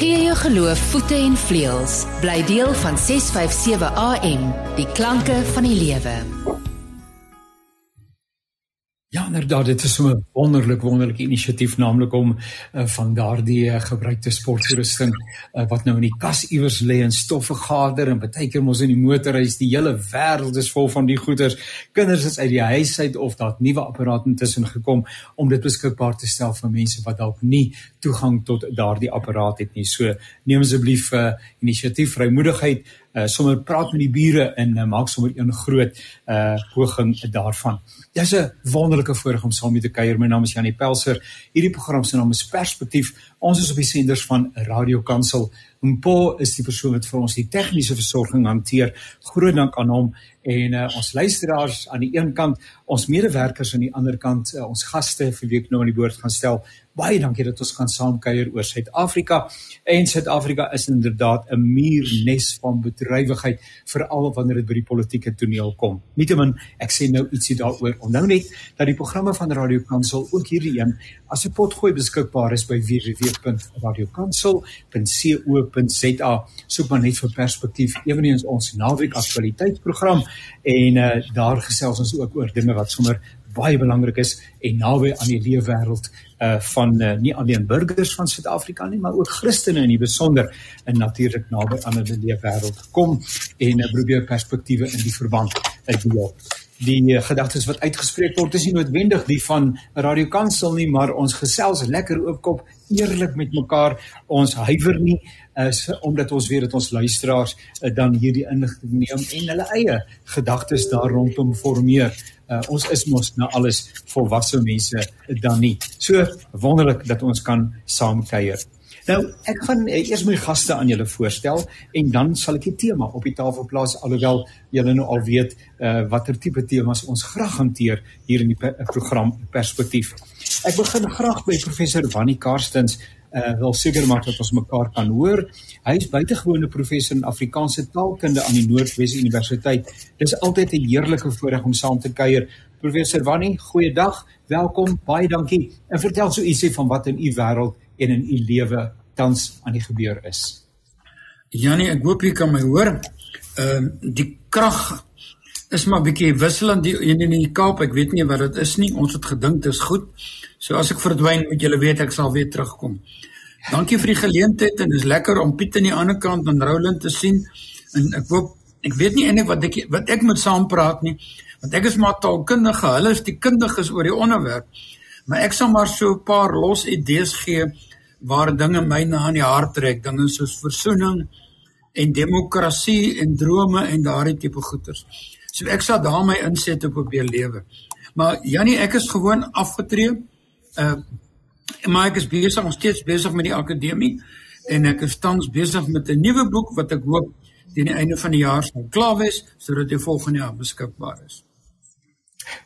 Gee jou geloof voete en vleuels. Bly deel van 657 AM. Die klanke van die lewe. Inderdaad, dit is so 'n wonderlik wonderlike inisiatief naamlik om uh, van daardie uh, gebruikte sporttoerusting uh, wat nou in die kas iewers lê en stof vergader en baie keer mos in die motorhuis, die hele wêreld is vol van die goeders. Kinders is uit die huis uit of daar nuwe apparate intussen gekom om dit beskikbaar te stel vir mense wat dalk nie toegang tot daardie apparaat het nie. So neem asseblief 'n uh, inisiatief vrymoedigheid uh, sommer praat met die bure en uh, maak sommer 'n groot uh poging daarvan. Dis 'n wonderlike voorreg om saam met te kuier. My naam is Janie Pelser. Hierdie program se naam is Perspektief. Ons is op die senders van Radio Kansel. Mpo is die persoon wat vir ons die tegniese versorging hanteer. Groot dank aan hom en uh, ons luisteraars aan die een kant, ons medewerkers aan die ander kant, uh, ons gaste vir wie ek nou aan die woord gaan stel. Baie dankie dat ons gaan saamkuier oor Suid-Afrika. En Suid-Afrika is inderdaad 'n muurnes van bedrywigheid veral wanneer dit by die politieke toneel kom. Nietemin, ek sê nou ietsie daaroor. Onthou net dat die programme van Radio Kansel ook hierdie een as 'n potgooi beskikbaar is by www.radiokansel.co.za. Soek maar net vir perspektief eweneens ons naweek aktualiteitsprogram en uh, daar gesels ons ook oor dinge wat sommer baie belangrik is en naby aan die leefwêreld uh van uh, nie alleen burgers van Suid-Afrika nie, maar ook Christene in die besonder en natuurlik naby aan die leefwêreld kom en uh, probeer perspektiewe in die verband uitdeel. Die uh, gedagtes wat uitgespreek word is nie noodwendig die van Radio Kansel nie, maar ons gesels lekker oopkop eerlik met mekaar. Ons huiwer nie is omdat ons weet dat ons luisteraars uh, dan hierdie inligting neem en hulle eie gedagtes daar rondom formeer uh, ons is mos nou alles volwasse mense dan nie. So wonderlik dat ons kan saam kuier. Nou, ek gaan uh, eers my gaste aan julle voorstel en dan sal ek die tema op die tafel plaas alhoewel julle nou al weet uh, watter tipe temas ons graag hanteer hier in die program perspektief. Ek begin graag by professor Wannie Karstens uh wil seker maak dat ons mekaar kan hoor. Hy is buitengewone professor in Afrikaanse taalkunde aan die Noordwes Universiteit. Dis altyd 'n heerlike voorreg om saam te kuier. Professor Wannie, goeiedag. Welkom. Baie dankie. En vertel so ietsie van wat in u wêreld en in u lewe tans aan die gebeur is. Janie, ek hoop jy kan my hoor. Ehm uh, die krag is maar bietjie wisselend die een in die Kaap. Ek weet nie wat dit is nie. Ons het gedink dit is goed. So as ek verdwyn, moet julle weet ek sal weer terugkom. Dankie vir die geleentheid en dis lekker om Piet aan die ander kant en Roland te sien. En ek hoop ek weet nie eintlik wat ek wat ek moet saampraat nie, want ek is maar taalkundige. Hulle is die kundiges oor die onderwerp. Maar ek sal maar so 'n paar los idees gee waar dinge my na aan die hart trek, dinge soos versoening en demokrasie en drome en daardie tipe goeters. So ek sal daarmee inset op op jou lewe. Maar Jannie, ek is gewoon afgetree uh maar ek is besig om steeds besig met die akademie en ek is tans besig met 'n nuwe boek wat ek hoop teen die einde van die jaar sal klaar wees sodat dit volgende jaar beskikbaar is.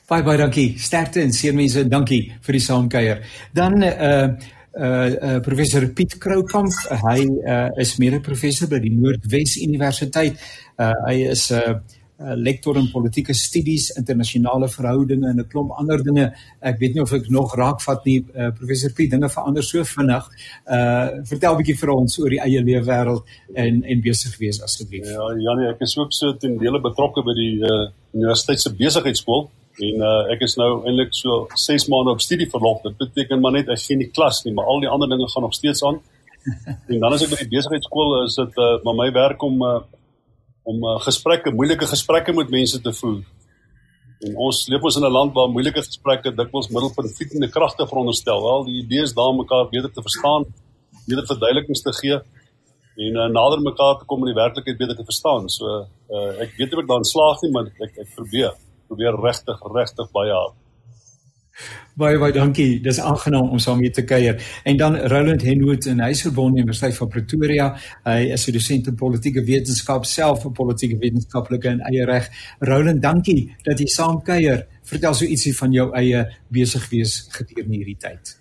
Baie baie dankie. Sterkte en seënwense. Dankie vir die saamkuier. Dan uh uh, uh professor Piet Kroukamp, hy uh is mede professor by die Noordwes Universiteit. Uh hy is 'n uh, uh, lektor in politieke studies, internasionale verhoudinge en 'n klomp ander dinge. Ek weet nie of ek nog raakvat nie, uh, professor Piet, dinge verander so vinnig. Uh vertel 'n bietjie vir ons oor die eie lewe wêreld en en besig wees asseblief. Ja, Janie, ek is ook so ten dele betrokke by die uh, universiteit se besigheidskool en uh, ek is nou eintlik so 6 maande op studieverlof. Dit beteken maar net ek sien die klas nie, maar al die ander dinge gaan nog steeds aan. en dan as ek by die besigheidskool is dit uh, maar my werk om uh, om uh, gesprekke, moeilike gesprekke met mense te voer. En ons leef ons in 'n land waar moeilike gesprekke dikwels middelpunt fietende kragte veronderstel. Wel, die idee is daar mekaar beter te verstaan, beter verduidelikings te gee en uh, nader mekaar te kom om die werklikheid beter te verstaan. So uh, ek weet nie of ek daarin slaag nie, maar ek ek probeer. Probeer regtig regtig baie hard. Baie baie dankie. Dis aangenaam om saam hier te kuier. En dan Roland Henwood in Huisverbond Universiteit van Pretoria. Hy is 'n dosent in politieke wetenskap, self 'n politieke wetenskaplike in eie reg. Roland, dankie dat jy saam kuier. Vertel so ietsie van jou eie besig wees gedurende hierdie tyd.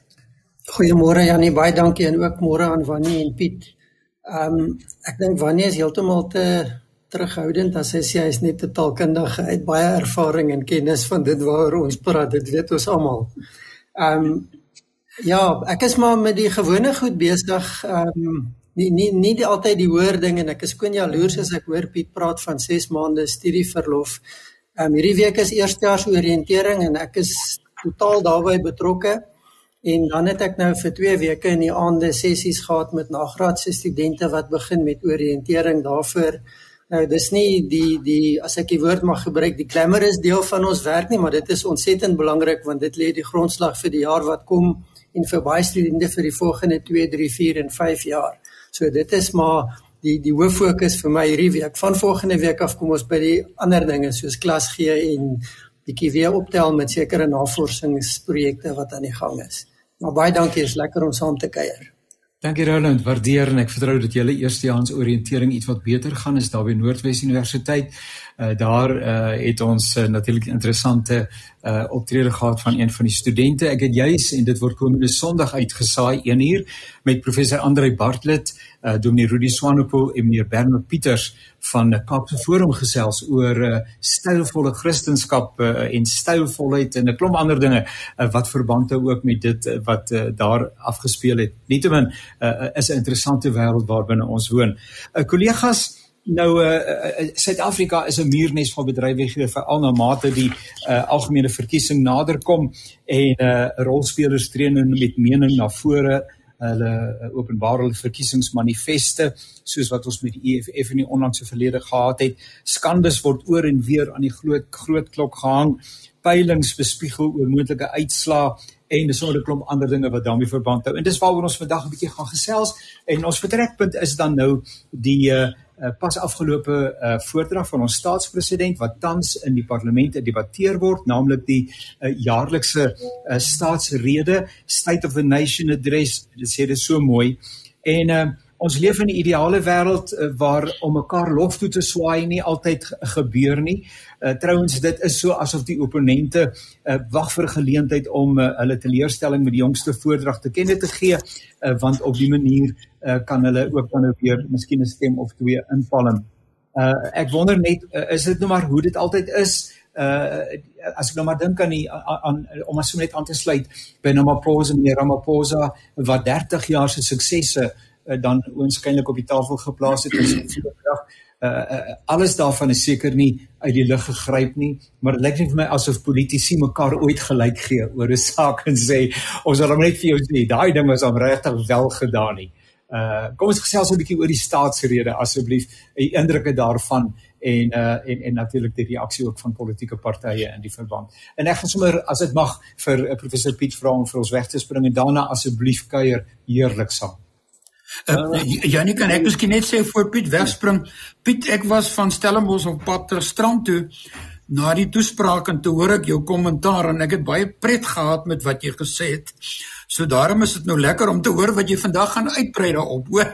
Goeiemôre Janie, baie dankie en ook môre aan Wannie en Piet. Ehm um, ek dink Wannie is heeltemal te terughoudend as hy sê hy is net 'n taalkundige, hy het baie ervaring en kennis van dit waaroor ons praat, dit weet ons almal. Ehm um, ja, ek is maar met die gewone goed besig. Ehm um, nie nie nie die altyd die hoër ding en ek is skoon jaloers as ek hoor Piet praat van 6 maande studieverlof. Ehm um, hierdie week is eerstejaars oriëntering en ek is totaal daarbey betrokke. En dan het ek nou vir 2 weke in die aande sessies gehad met nagraadse studente wat begin met oriëntering daarvoor. Nou dis nie die die as ek die woord mag gebruik, die glamorous deel van ons werk nie, maar dit is ontsettend belangrik want dit lê die grondslag vir die jaar wat kom en vir baie studente vir die volgende 2, 3, 4 en 5 jaar. So dit is maar die die hoof fokus vir my hierdie week. Van volgende week af kom ons by die ander dinge soos klas gee en bietjie weer optel met sekere navorsingsprojekte wat aan die gang is. Maar baie dankie, is lekker om saam te kuier. Dankie Roland, waardeer en ek vertrou dat julle eerstejaars oriëntering iets wat beter gaan is daar by Noordwes Universiteit. Uh, daar uh, het ons uh, natuurlik interessante uh, optrede gehad van een van die studente. Ek het juis en dit word komende Sondag uitgesaai 1 uur met professor Andrei Bartlett, uh, Dominee Rudy Swanepoel en meneer Bernard Pieters van Kaapse Forum gesels oor uh, stylvolle Christendom uh, en stylvolheid en 'n klomp ander dinge uh, wat verband hou ook met dit uh, wat uh, daar afgespeel het. Nietemin uh, is 'n interessante wêreld waarbinne ons woon. Uh, kollegas Nou Suid-Afrika uh, uh, is 'n muurnes van bedrywighede veral na mate die uh, algemene verkiesing naderkom en uh, rolspelers tree nou met mening na vore. Hulle uh, openbaar hulle verkiesingsmanifeste soos wat ons met die EFF in die onlangse verlede gehad het. Skandes word oor en weer aan die groot groot klok gehang. Peilings bespiegel oor moontlike uitslae en dis sommer 'n klomp ander dinge wat daarmee verband hou. En dis waaroor ons vandag 'n bietjie gaan gesels. En ons vertrekpunt is dan nou die uh, pas afgelope uh, voordrag van ons staatspresident wat tans in die parlement gedebatteer word, naamlik die uh, jaarlikse uh, staatsrede, State of the Nation Address. Dit sê dit so mooi. En uh, ons leef in 'n ideale wêreld uh, waar om mekaar lof toe te swaai nie altyd gebeur nie. Uh, trouwens dit is so asof die opponente uh, wag vir geleentheid om uh, hulle teleurstelling met die jongste voordrag te kenne te gee uh, want op die manier uh, kan hulle ook dan ook weer miskien 'n stem of twee invallen. Uh ek wonder net uh, is dit nou maar hoe dit altyd is uh as ek nou maar dink aan die aan om as so net aan te sluit by Ramaphosa meneer Ramaphosa wat 30 jaar se suksesse uh, dan oënskynlik op die tafel geplaas het in sy voordrag uh, uh, alles daarvan is seker nie uit die lug gegryp nie, maar dit lyk net vir my asof politici mekaar ooit gelyk gee oor 'n saak en sê ons wil net vir jou sê daai ding was om regtig wel gedaan nie. Uh kom ons gesels 'n bietjie oor die staatsrede asseblief, 'n indrukke daarvan en uh en en natuurlik die reaksie ook van politieke partye in die verband. En ek gaan sommer as dit mag vir uh, professor Piet vra om vir ons weg te spring en daarna asseblief kuier heerlik saam. Uh, Janie kan ek miskien net sê voor Piet wegspring. Piet, ek was van Stellenbosch op pad ter strand toe na die toespraak en toe hoor ek jou kommentaar en ek het baie pret gehad met wat jy gesê het. So daarom is dit nou lekker om te hoor wat jy vandag gaan uitbrei daarop, hoor.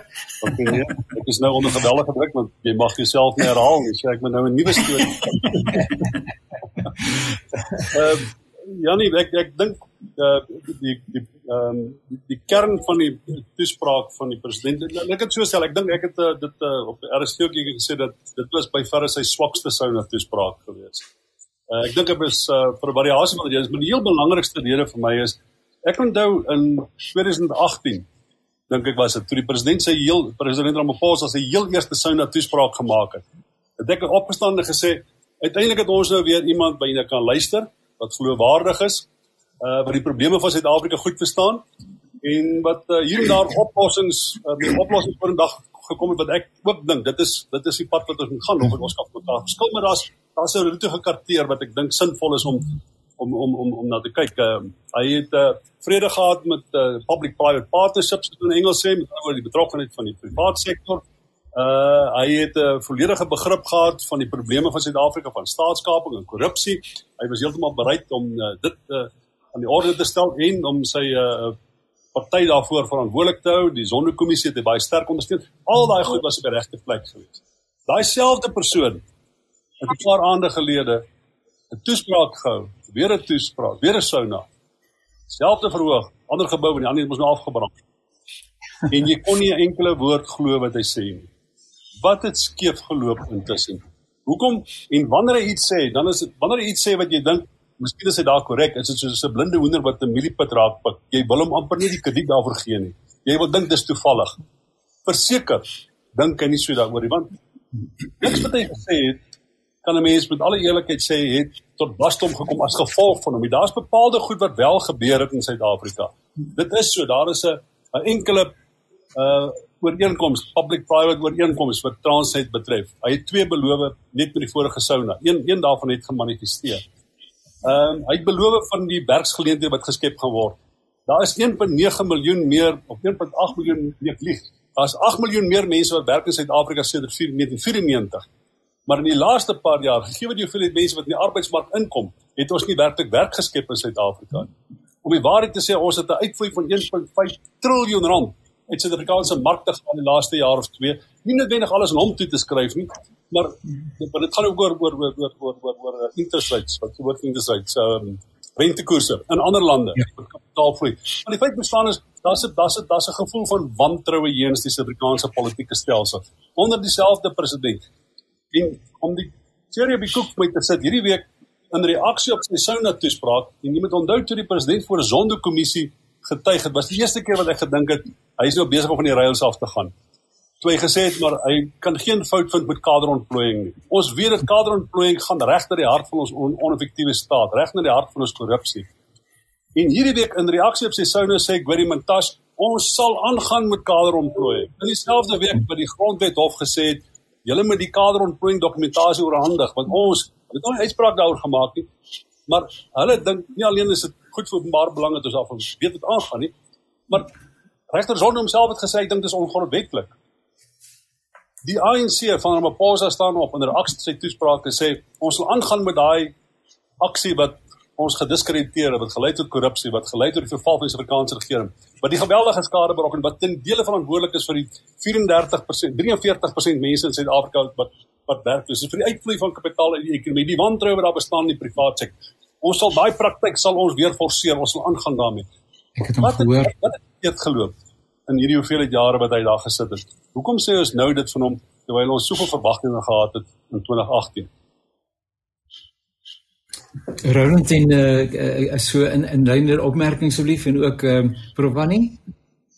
Okay, nee. Ek is nou onder geweldige druk want jy mag jouself nie herhaal nie. So ek moet nou 'n nuwe storie. Ehm uh, Janie, ek ek dink uh, die die ehm um, die, die kern van die toespraak van die president. Ek het so sê, ek dink ek het uh, dit uh, op RSG ook gesê dat dit was by verre sy swakste souna toespraak gewees. Uh, ek dink dit is uh, vir 'n variasie van is, maar die heel belangrikste rede vir my is ek onthou in 2018 dink ek was dit toe die president sy heel president Ramaphosa sy heel eerste souna toespraak gemaak het. Het ek opgestaan en gesê uiteindelik het ons nou weer iemand by wie jy kan luister wat geloofwaardig is uh wat die probleme van Suid-Afrika goed verstaan en wat uh, hier en daar oplossings uh, met oplossings vir 'n dag gekom het wat ek ook dink dit is dit is die pad wat ons moet gaan of ons kan mekaar verskil maar daar's daar's 'n roete gekarteer wat ek dink sinvol is om om om om om na te kyk. Uh, hy het uh, vrede gehad met uh, public private partnerships in Engels sê met oor die betrokkeheid van die private sektor. Uh hy het 'n uh, volledige begrip gehad van die probleme van Suid-Afrika van staatskaping en korrupsie. Hy was heeltemal bereid om uh, dit uh, aan die orde te stel en om sy uh party daarvoor verantwoordelik te hou. Die Sonderkommissie het baie sterk ondersteun. Al daai goed was op die regte plek gewees. Daai selfde persoon het 'n paar aande gelede 'n toespraak gehou, weer 'n toespraak, weer 'n sauna. Selfde verhoog, ander gebou en die ander mos nou afgebrand. En jy kon nie 'n enkele woord glo wat hy sê nie. Wat het skeef geloop intussen? Hoekom en wanneer hy iets sê, dan is dit wanneer hy iets sê wat jy dink Miskien is dit daar korrek, is dit soos 'n blinde hoender wat 'n mieliepit raak pik. Jy wil hom amper nie die krediet daarvoor gee nie. Jy wil dink dis toevallig. verseker dink hy nie so daaroor nie want niks wat hy gesê het kan 'n mens met alle eerlikheid sê het tot wasdom gekom as gevolg van hom. Daar's bepaalde goed wat wel gebeur het in Suid-Afrika. Dit is so, daar is 'n 'n enkele uh ooreenkoms, public-private ooreenkoms wat Transnet betref. Hy het twee belowe net met die vorige sauna. Een een daarvan het gemanifesteer. Ehm um, hy het beloof van die werksgeleenthede wat geskep gaan word. Daar is 1.9 miljoen meer of 1.8 miljoen meer lieg. Daar's 8 miljoen meer mense wat werk in Suid-Afrika sedert 1994. Maar in die laaste paar jaar, gegee die hoeveelheid mense wat in die arbeidsmark inkom, het ons nie werklik werk geskep in Suid-Afrika nie. Om die waarheid te sê, ons het 'n uitvloei van 1.5 trilljoen rand uit Suid-Afrikaanse markte gehad in die laaste jaar of twee. Nie noodwendig alles aan hom toe te skryf nie, maar maar dit gaan ook oor oor oor oor oor oor, oor uh, interest rates, wat word interest rates, um, rentekoerse in ander lande, ja. kapitaalvloei. Maar die feit bestaan is daar's 'n daar's 'n daar's 'n gevoel van wantroue teenoor die Suid-Afrikaanse politieke stelsel onder dieselfde president en om die serie op die koek met te sit hierdie week in reaksie op sy Souna toespraak en jy moet onthou toe die president voor 'n Zondo-kommissie getuig het was die eerste keer wat ek gedink het hy is nou besig om van die rails af te gaan toe hy gesê het maar hy kan geen fout vind met kaderontplooiing nie. Ons weet dat kaderontplooiing gaan reg na die hart van ons on oneffektiewe staat reg na die hart van ons korrupsie. En hierdie week in reaksie op sy Souna sê Gweri Mantashe ons sal aangaan met kaderontplooiing. In dieselfde week wat die grondwet hof gesê het julle moet die kaderontplooiing dokumentasie oorhandig want ons het nog 'n uitspraak daaroor gemaak nie maar hulle dink nie alleen is dit goed vir openbare belang dat ons af ons weet wat aangaan nie maar regter Zondo homself het gesê hy dink dit is ongrondwetlik die ANC van Ramaphosa staan op in 'n aksie sy toesprake sê ons sal aangaan met daai aksie wat ons gediskrediteer wat gelei tot korrupsie wat gelei tot die verval van die Suid-Afrikaanse regering wat die geweldige skade berokken wat ten dele verantwoordelik is vir die 34% 43% mense in Suid-Afrika wat wat werk. Dis vir die uitvloei van kapitaal uit die ekonomie die wantroue wat daar bestaan in die private sektor ons sal daai praktyk sal ons weer forceer ons sal aangaan daarmee. Ek het hom gehoor. wat het dit geloop in hierdie hoeveelheid jare wat hy daar gesit het hoekom sê ons nou dit van hom terwyl ons soveel verwagtinge gehad het in 2018 Roland en uh, uh, so in in lyner opmerkings asseblief en ook ehm um, Provani.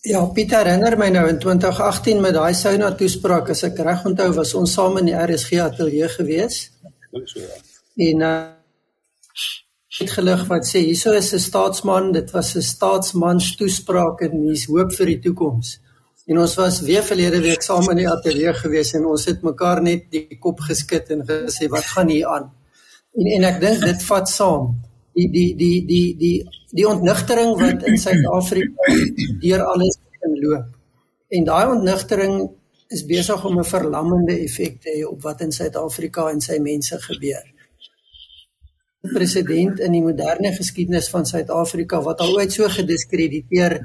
Ja, Pieter herinner my nou in 2018 met daai Sauna toespraak as ek reg onthou was ons saam in die RSG ateljee gewees. Dink so ja. En uh, het gelig wat sê hieso is 'n staatsman, dit was 'n staatsman toespraak en hier's hoop vir die toekoms. En ons was weer verlede week saam in die ateljee gewees en ons het mekaar net die kop geskit en gesê wat gaan hier aan? En en ek dink dit vat saam die die die die die die ontnigtering wat in Suid-Afrika deur alles inloop. En daai ontnigtering is besig om 'n verlammende effek te hê op wat in Suid-Afrika en sy mense gebeur. President in die moderne geskiedenis van Suid-Afrika wat al ooit so gediskrediteer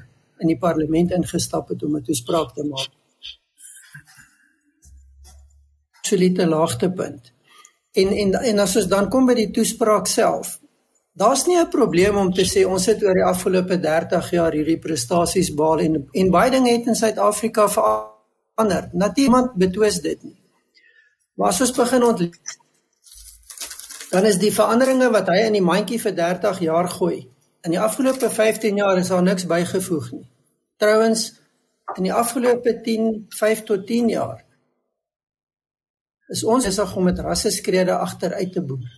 in die parlement ingestap het om 'n toespraak te maak. Absolute laagtepunt. En en en as ons dan kom by die toespraak self. Daar's nie 'n probleem om te sê ons het oor die afgelope 30 jaar hierdie prestasies behaal en en baie dinge het in Suid-Afrika verander. Natuurlik betwis dit nie. Maar as ons begin ontleed dan is die veranderinge wat hy in die mandjie vir 30 jaar gooi. In die afgelope 15 jaar is daar niks bygevoeg nie. Trouwens in die afgelope 10 5 tot 10 jaar is ons besig om met rasseskrede agteruit te boer.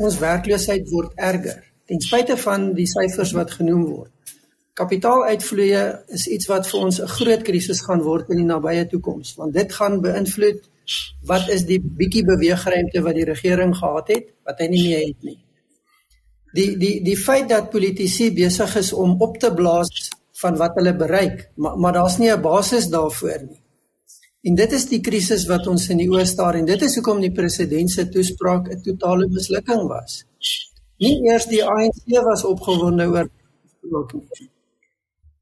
Ons werkloosheid word erger ten spyte van die syfers wat genoem word. Kapitaaluitvloeye is iets wat vir ons 'n groot krisis gaan word in die nabye toekoms, want dit gaan beïnvloed wat is die bietjie beweegruimte wat die regering gehad het wat hy nie meer het nie. Die die die feit dat politici besig is om op te blaas van wat hulle bereik, maar maar daar's nie 'n basis daarvoor nie. En dit is die krisis wat ons in die oë staar en dit is hoekom die president se toespraak 'n totale mislukking was. Nie eers die ANC was opgewonde oor ook nie.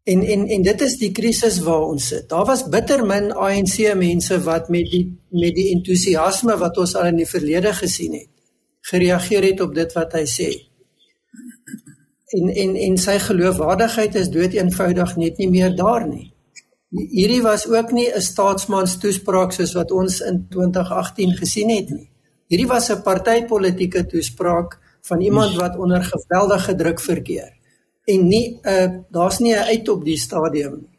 En en en dit is die krisis waar ons sit. Daar was bitter min ANC mense wat met die met die entoesiasme wat ons al in die verlede gesien het, gereageer het op dit wat hy sê. En en en sy geloofwaardigheid is dood eenvoudig net nie meer daar nie. Hierdie was ook nie 'n staatsmans toespraak soos wat ons in 2018 gesien het nie. Hierdie was 'n partytetiese toespraak van iemand wat onder geweldige druk verkeer en nie 'n uh, daar's nie 'n uit op die stadium nie.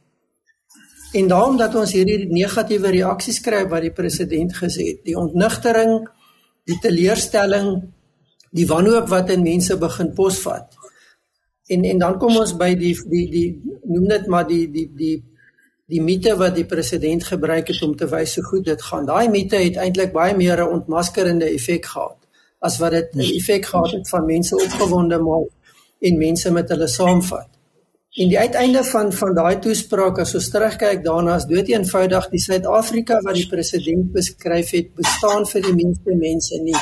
En daarom dat ons hierdie negatiewe reaksies kry wat die president gesê het, die ontnigtering, die teleurstelling, die wanhoop wat in mense begin posvat. En en dan kom ons by die die die noem dit maar die die die die mite wat die president gebruik het om te wys hoe goed dit gaan. Daai mite het eintlik baie meer 'n ontmaskerende effek gehad as wat dit 'n effek gehad het van mense opgewonde maak en mense met hulle saamvat. En die uiteinde van van daai toespraak as ons terugkyk daarna is dood eenvoudig die Suid-Afrika wat die president beskryf het bestaan vir die meeste mense nie.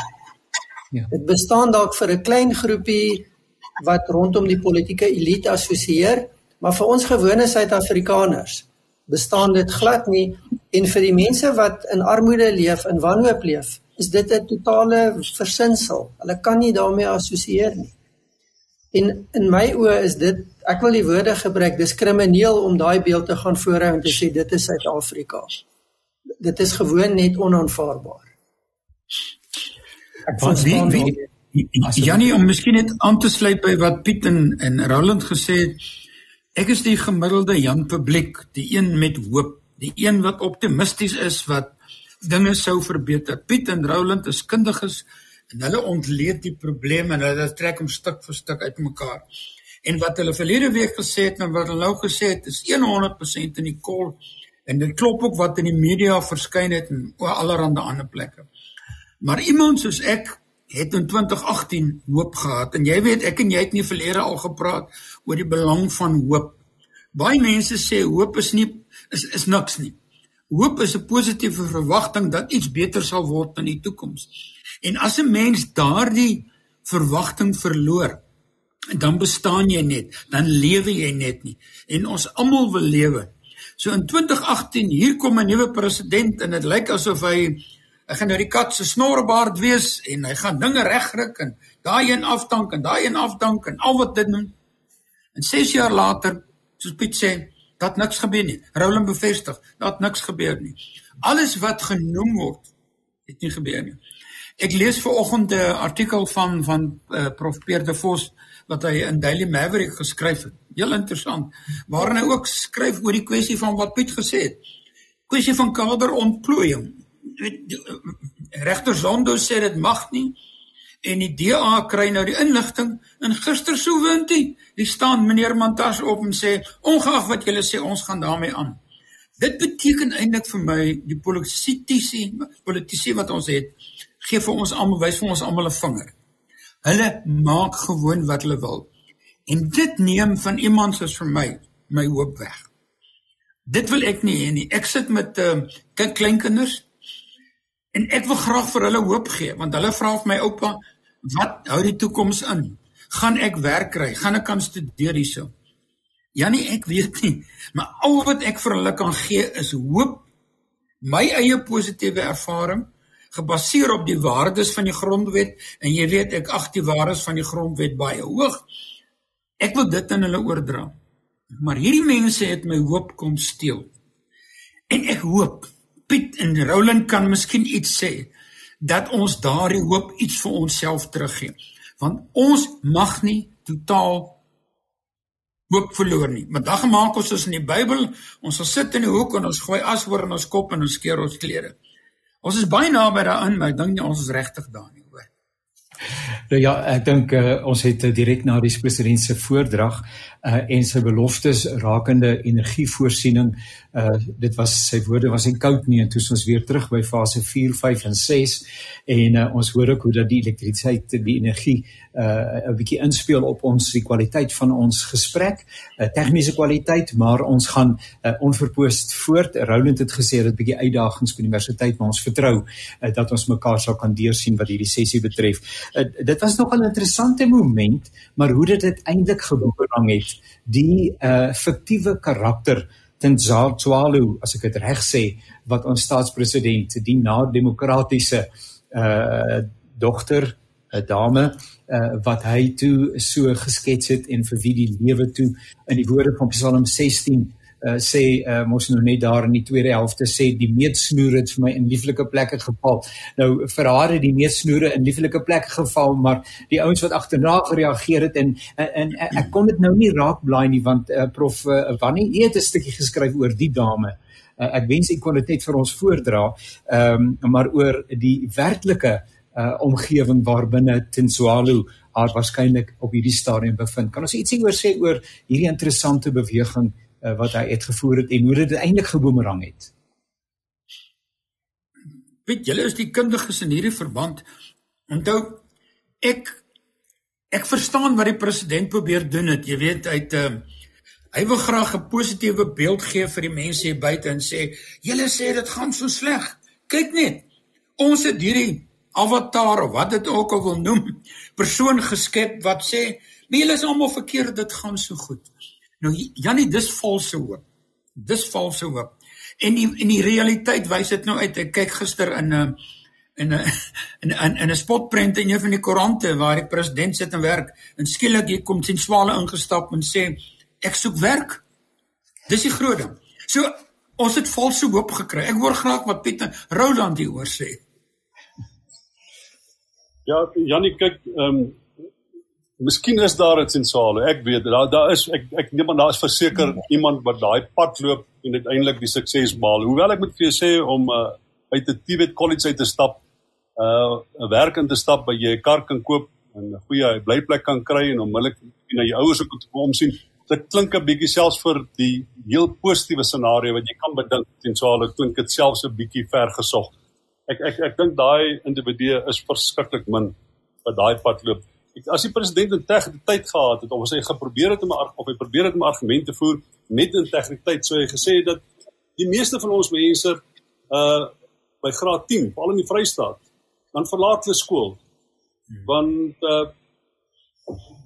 Ja. Dit bestaan dalk vir 'n klein groepie wat rondom die politieke elite assosieer, maar vir ons gewone Suid-Afrikaners bestaan dit glad nie en vir die mense wat in armoede leef en wanhoop leef, is dit 'n totale versinsel. Hulle kan nie daarmee assosieer nie. En in my oë is dit ek wil die woorde gebruik dis krimineel om daai beeld te gaan voorhou en te sê dit is Suid-Afrika. Dit is gewoon net onaanvaarbaar. Ek verstaan wie Janie om miskien net aan te sluit by wat Piet en, en Roland gesê het Ek is die gemiddelde Jan publiek, die een met hoop, die een wat optimisties is wat dinge sou verbeter. Piet en Roland is kundiges en hulle ontleed die probleme en hulle trek hom stuk vir stuk uitmekaar. En wat hulle verlede week gesê het en wat hulle nou gesê het, is 100% in die kol en dit klop ook wat in die media verskyn het en allerhande ander plekke. Maar iemand soos ek het in 2018 hoop gehad en jy weet ek en jy het nie verlede al gepraat oor die belang van hoop. Baie mense sê hoop is nie is is niks nie. Hoop is 'n positiewe verwagting dat iets beter sal word in die toekoms. En as 'n mens daardie verwagting verloor, dan bestaan jy net, dan lewe jy net nie. En ons almal wil lewe. So in 2018 hier kom 'n nuwe president en dit lyk asof hy Hy gaan nou die kat se snorbaard wees en hy gaan dinge regryk en daai een afdank en daai een afdank en al wat dit doen. En 6 jaar later, soos Piet sê, dat niks gebeur nie. Roland bevestig, dat niks gebeur nie. Alles wat genoem word, het nie gebeur nie. Ek lees ver oggend 'n artikel van van uh, Prof Pierre de Vos wat hy in Daily Maverick geskryf het. Heel interessant. Waarin hy ook skryf oor die kwessie van wat Piet gesê het. Kwessie van kaderontplooiing regter Zondo sê dit mag nie en die DA kry nou die inligting en gister sou wint hy die staan meneer Mantas op en sê ongeag wat julle sê ons gaan daarmee aan dit beteken eintlik vir my die politici politici wat ons het gee vir ons almal wys vir ons almal 'n vinger hulle maak gewoon wat hulle wil en dit neem van iemand soos vir my my hoop weg dit wil ek nie hê nie ek sit met uh, kleinkinders En ek wil graag vir hulle hoop gee want hulle vra vir my oupa, wat hou die toekoms in? Gaan ek werk kry? Gaan ek kan studeer hierso? Janie, ek weet nie, maar al wat ek vir hulle kan gee is hoop. My eie positiewe ervaring gebaseer op die waardes van die grondwet en jy weet ek ag die waardes van die grondwet baie hoog. Ek wil dit aan hulle oordra. Maar hierdie mense het my hoop kom steel. En ek hoop Piet en Roland kan miskien iets sê dat ons daardie hoop iets vir onsself teruggee. Want ons mag nie totaal hoop verloor nie. Want dan gemaak ons soos in die Bybel, ons sal sit in die hoek en ons gooi as oor in ons kop en ons skeer ons klere. Ons is baie naby daaraan, maar ek dink nie ons is regtig daar nie. Nou ja, ek dink uh, ons het uh, direk na die president se voordrag uh, en sy beloftes rakende energievoorsiening uh dit was sy woorde was en koud nie en toe ons weer terug by fase 4, 5 en 6 en uh, ons hoor ook hoe dat die elektrisiteit die energie uh 'n bietjie inspel op ons die kwaliteit van ons gesprek, 'n uh, tegniese kwaliteit, maar ons gaan uh, onverpoost voort. Roland het gesê dat 'n bietjie uitdagings by die universiteit, maar ons vertrou uh, dat ons mekaar sal kan deursien wat hierdie sessie betref. Uh, dit was nog 'n interessante moment, maar hoe dit uiteindelik gebeur het, die uh fiktiewe karakter Tinzaltswalu, as ek dit reg sê, wat ons staatspresident, die na-demokratiese uh dogter, 'n dame uh, wat hy toe so geskets het en vir wie die lewe toe in die woorde van Psalm 16 uh, sê uh, mos nou net daar in die tweede helfte sê die meetsnoer het vir my in lieflike plekke geval. Nou vir haar het die meetsnoere in lieflike plekke geval, maar die ouens wat agterna gereageer het en en, en ek kon dit nou nie raak blaai nie want uh, prof uh, Wannie het 'n stukkie geskryf oor die dame. Uh, ek wens ek kon dit net vir ons voordra. Ehm um, maar oor die werklike uh omgewing waarbinne Tinsualu haar waarskynlik op hierdie stadium bevind. Kan ons ietsie oor sê oor hierdie interessante beweging uh, wat hy uitgevoer het en hoe dit eintlik geboomerang het? Weet julle is die kundiges in hierdie verband. Onthou ek ek verstaan wat die president probeer doen het. Jy weet uit uh hy wil graag 'n positiewe beeld gee vir die mense hier buite en sê julle sê dit gaan so sleg. Kyk net. Ons het hierdie avatar of wat dit ook al wil noem, persoon geskep wat sê, "Nee, julle is almal verkeerd, dit gaan so goed." Nou Janie, dis valse hoop. Dis valse hoop. En die in die realiteit wys dit nou uit. Ek kyk gister in 'n uh, in 'n in 'n in 'n spotprent in een van die koerante waar die president sit en werk en skielik hier kom sien swale ingestap en sê ek soek werk. Dis die groot ding. So ons het valse hoop gekry. Ek hoor graag wat Pieter Roland hieroor sê. Ja, Janie kyk, ehm um, Miskien is daar iets in Sale. Ek weet daar daar is ek ek neem aan daar is verseker iemand wat daai pad loop en uiteindelik die sukses behaal. Hoewel ek moet vir jou sê om uh, uit die Tibet College uit te stap, uh 'n werk in te stap by jy 'n kar kan koop en 'n goeie blyplek kan kry en onmiddellik na jou ouers ook te kom sien. Dit klink 'n bietjie selfs vir die heel positiewe scenario wat jy kan bedink in Sale klink dit selfs 'n bietjie ver gesog ek ek ek dink daai individue is verskriklik min wat daai pad loop. As die president integriteit gehad het of hy geprobeer het om of hy probeer het om argumente voer met integriteit, sou hy gesê het dat die meeste van ons mense uh by graad 10, veral in die Vrystaat, dan verlaat hulle skool. Want uh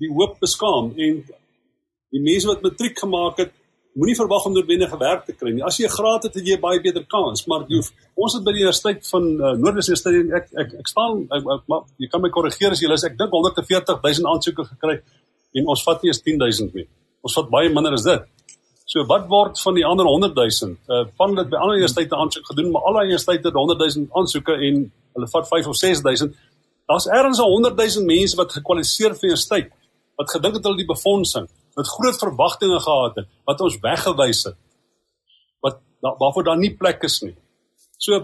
die hoop beskaam en die mense wat matriek gemaak het, moenie verwag om noodwendige werk te kry nie. As jy 'n graad het, het jy baie beter kans, maar jy hoef, ons het by die Universiteit van uh, Noordwes Universiteit ek ek ek staan ek, ek, maar jy kan my korrigeer as jy is. Ek dink 140 000 aansoeke gekry en ons vat nie eens 10 000 nie. Ons vat baie minder as dit. So wat word van die ander 100 000? Uh van dit by ander universiteite aansoek gedoen, maar al die universiteite het 100 000 aansoeke en hulle vat 5 of 6 000. Daar's ergens 100 000 mense wat gekwalifiseer vir 'n universiteit wat gedink het hulle die befondsing wat groot verwagtinge gehad het wat ons weggewys het wat waarvoor daar nie plek is nie. So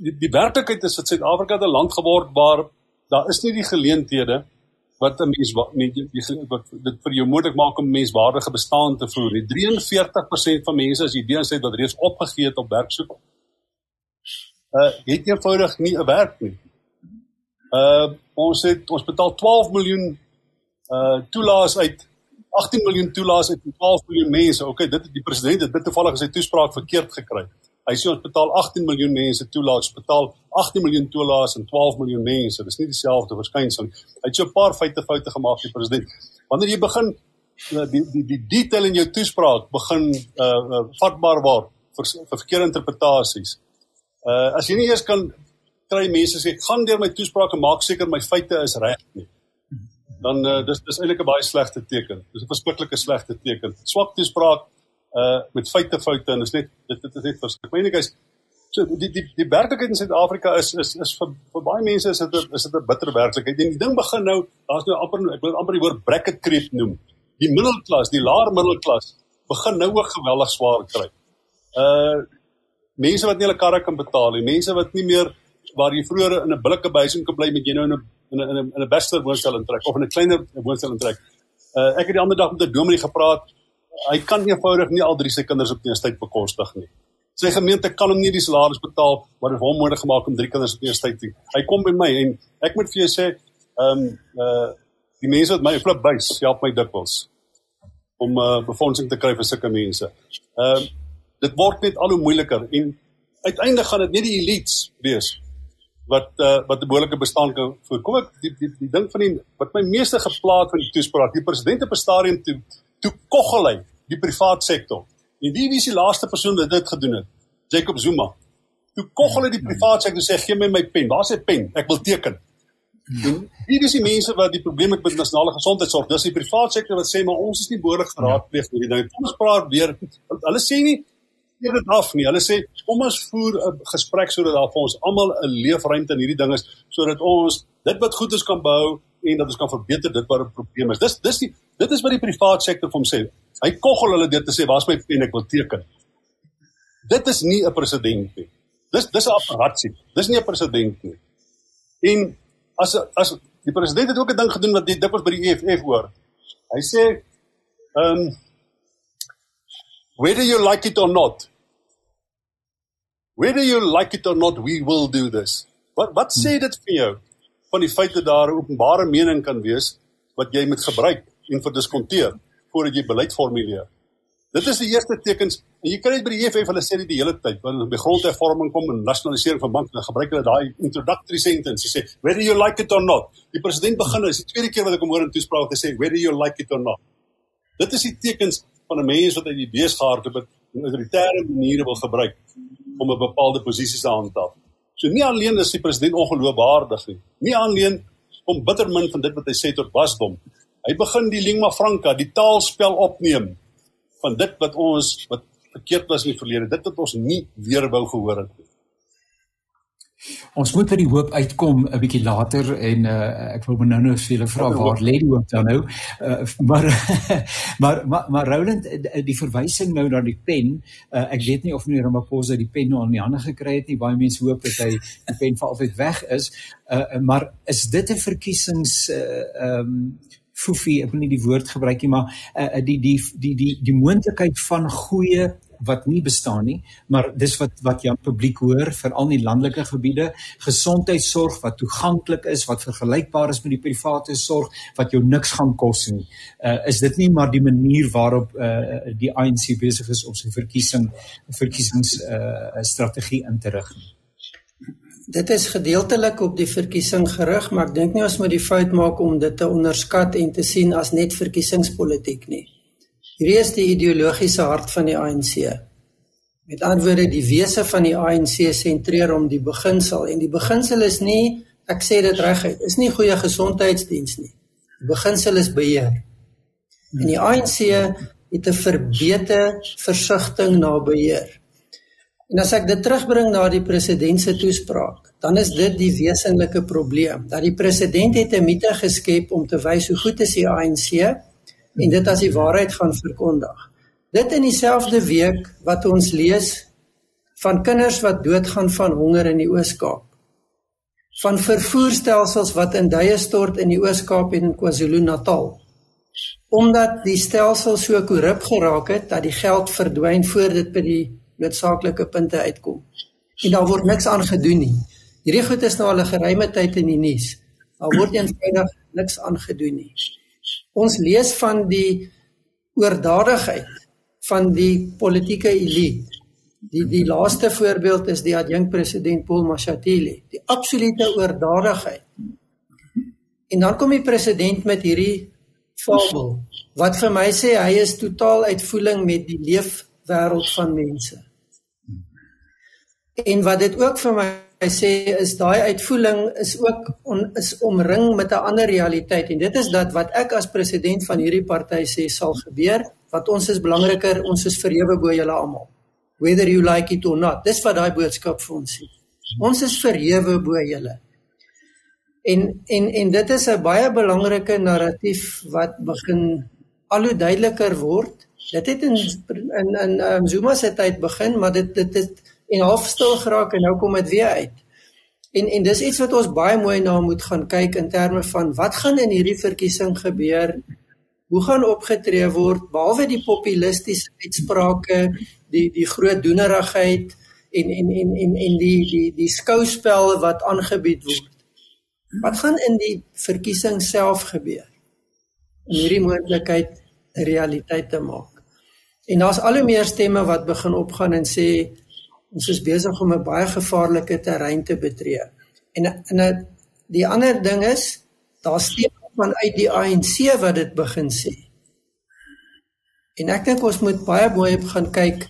die, die werklikheid is dat Suid-Afrika 'n land geword waar daar is nie die geleenthede wat 'n mens nie wat dit vir jou moontlik maak om menswaardige bestaan te voer nie. 43% van mense as jy dien sê wat reeds opgegee het op werk soek. Uh het eenvoudig nie 'n werk nie. Uh ons het ons betaal 12 miljoen uh toelaas uit 18 miljoen toelaas uit 12 miljoen mense. Okay, dit die president het dit toevallig in sy toespraak verkeerd gekry. Hy sê ons betaal 18 miljoen mense toelaas, betaal 18 miljoen toelaas en 12 miljoen mense. Dis nie dieselfde verskynsel nie. Hy het so 'n paar feite foute gemaak die president. Wanneer jy begin eh, die die die detail in jou toespraak begin uh, uh vatbaar word vir, vir verkeerde interpretasies. Uh as jy nie eers kan kry mense sê gaan deur my toespraak en maak seker my feite is reg nie dan uh, dis dis eintlik 'n baie slegte teken. Dis 'n verskriklike slegte teken. Swak toespraak uh met feite foute en is net dit dit is net verskriklik. Maar enigheid so die die die werklikheid in Suid-Afrika is is is vir vir baie mense is dit is dit 'n bitter werklikheid. En die ding begin nou, daar's nou amper ek wil amper die woord bracket creep noem. Die middelklas, die laer middelklas begin nou ook geweldig swaar kry. Uh mense wat nie hulle karre kan betaal nie, mense wat nie meer waar jy vroeër in 'n billike behuising kon bly met jy nou in 'n in 'n in 'n in 'n bester woonstel intrek of in 'n kleiner woonstel intrek. Uh ek het die ander dag met 'n dominee gepraat. Hy kan eenvoudig nie al drie sy kinders op universiteit bekostig nie. Sy gemeente kan hom nie die salaris betaal wat hom moontlik gemaak om drie kinders op universiteit te. Hy kom by my en ek moet vir jou sê, ehm um, uh die mense wat my flip bys help my dikwels om uh befondsing te kry vir sulke mense. Ehm uh, dit word net al hoe moeiliker en uiteindelik gaan dit net die elites wees wat uh, wat 'n behoorlike bestaan kan voorkom. Ek die, die die ding van die wat my meeste geplaag van die toespraak, die president op 'n stadium toe toe koggel hy die privaat sektor. En wie wie is die laaste persoon wat dit gedoen het? Jacob Zuma. Toe koggel hy die privaat sektor sê gee my my pen. Waar is sy pen? Ek wil teken. Hier is die mense wat die probleem het met nasionale gesondheidsorg. Dis die private sektor wat sê maar ons is nie behoorlik geraadpleeg met die ding. Kom ons praat weer. Hulle sê nie gee dit af nie. Hulle sê kom ons voer 'n gesprek sodat daar vir ons almal 'n leefruimte in hierdie ding is sodat ons dit wat goed is kan behou en dat ons kan verbeter dit wat 'n probleem is. Dis dis die dit is wat die private sektor vir hom sê. Hy koggel hulle dit te sê waar's my pen ek wil teken. Dit is nie 'n president nie. Dis dis 'n apparaatsie. Dis nie 'n president nie. En as as die president het ook 'n ding gedoen wat dit dikwels by die EFF hoor. Hy sê ehm um, whether you like it or not whether you like it or not we will do this. Wat wat sê dit vir jou van die feit dat daar 'n openbare mening kan wees wat jy moet gebruik en verdiskonteer voordat jy beleid formuleer? Dit is die eerste tekens. En jy kry dit by die EFF hulle sê dit die hele tyd. Wanneer by grondhervorming kom en nasionalisering van banke dan gebruik hulle daai introductory sentence. Sê whether you like it or not. Die president begin is die tweede keer wat ek hom hoor in toespraak te sê whether you like it or not. Dit is die tekens van 'n mens wat uit die beesgaard op 'n autoritaire manier wil gebruik om 'n bepaalde posisie te handhaaf so nie alleen is die president ongeloofwaardig nie. Nie alleen om bitter min van dit wat hy sê tot wasdom. Hy begin die lingua franca die taalspel opneem van dit wat ons wat verkeerd was in die verlede, dit wat ons nie weer wou gehoor het nie. Ons moet by die hoop uitkom 'n bietjie later en uh, ek wil nou nou vir julle vra waar lê die hoop dan nou? Uh, maar, maar maar maar Roland die verwysing nou na die pen, uh, ek weet nie of meneer Ramaphosa die pen nou aan die hande gekry het nie. Baie mense hoop dat hy die pen vir altyd weg is. Uh, maar is dit 'n verkiesings ehm uh, um, foefie, ek wil nie die woord gebruik nie, maar uh, die die die die die moontlikheid van goeie wat nie bestaan nie, maar dis wat wat aan publiek hoor vir al die landelike gebiede, gesondheidsorg wat toeganklik is, wat vergelykbaar is met die private sorg wat jou niks gaan kos nie. Uh is dit nie maar die manier waarop uh die ANC besig is om sy verkiesing verkiesings uh strategie in te rig nie? Dit is gedeeltelik op die verkiesing gerig, maar ek dink nie ons moet die fout maak om dit te onderskat en te sien as net verkiesingspolitiek nie. Hierdie is die ideologiese hart van die ANC. Met ander woorde, die wese van die ANC sentreer om die beginsel en die beginsel is nie, ek sê dit reguit, is nie goeie gesondheidsdiens nie. Die beginsel is beheer. En die ANC het 'n verbeter versigtiging na beheer. En as ek dit terugbring na die president se toespraak, dan is dit die wesenlike probleem dat die president het 'n mite geskep om te wys hoe goed is die ANC en dit as die waarheid gaan verkondig. Dit in dieselfde week wat ons lees van kinders wat doodgaan van honger in die Oos-Kaap. Van vervoerstelsels wat in duie stort in die Oos-Kaap en in KwaZulu-Natal. Omdat die stelsel so korrup geraak het dat die geld verdwyn voor dit by die noodsaaklike punte uitkom. En daar word niks aan gedoen nie. Hierdie goed is nou al 'n geruime tyd in die nuus. Daar word eenvoudig niks aan gedoen nie. Ons lees van die oordadigheid van die politieke elite. Die die laaste voorbeeld is die adjunk president Paul Mashatile. Die absolute oordadigheid. En dan kom die president met hierdie fabel wat vir my sê hy is totaal uitvoering met die leefwêreld van mense. En wat dit ook vir my sê is daai uitvoering is ook on, is omring met 'n ander realiteit en dit is dat wat ek as president van hierdie party sê sal gebeur, wat ons is belangriker, ons is verhewe bo julle almal. Whether you like it or not. Dis wat daai boodskap vir ons sê. Ons is verhewe bo julle. En en en dit is 'n baie belangrike narratief wat begin al hoe duideliker word. Dit het in in in um, Zuma se tyd begin, maar dit dit het en half stil geraak en nou kom dit weer uit. En en dis iets wat ons baie mooi na moet gaan kyk in terme van wat gaan in hierdie verkiesing gebeur? Hoe gaan opgetree word behalwe die populistiese uitsprake, die die groot doenerigheid en en en en en die die die skouspel wat aangebied word. Wat gaan in die verkiesing self gebeur? Om hierdie moontlikheid 'n realiteit te maak. En daar's al hoe meer stemme wat begin opgaan en sê ons is besig om 'n baie gevaarlike terrein te betree. En en die ander ding is daar steek vanuit die ANC wat dit begin sê. En ek dink ons moet baie mooi gaan kyk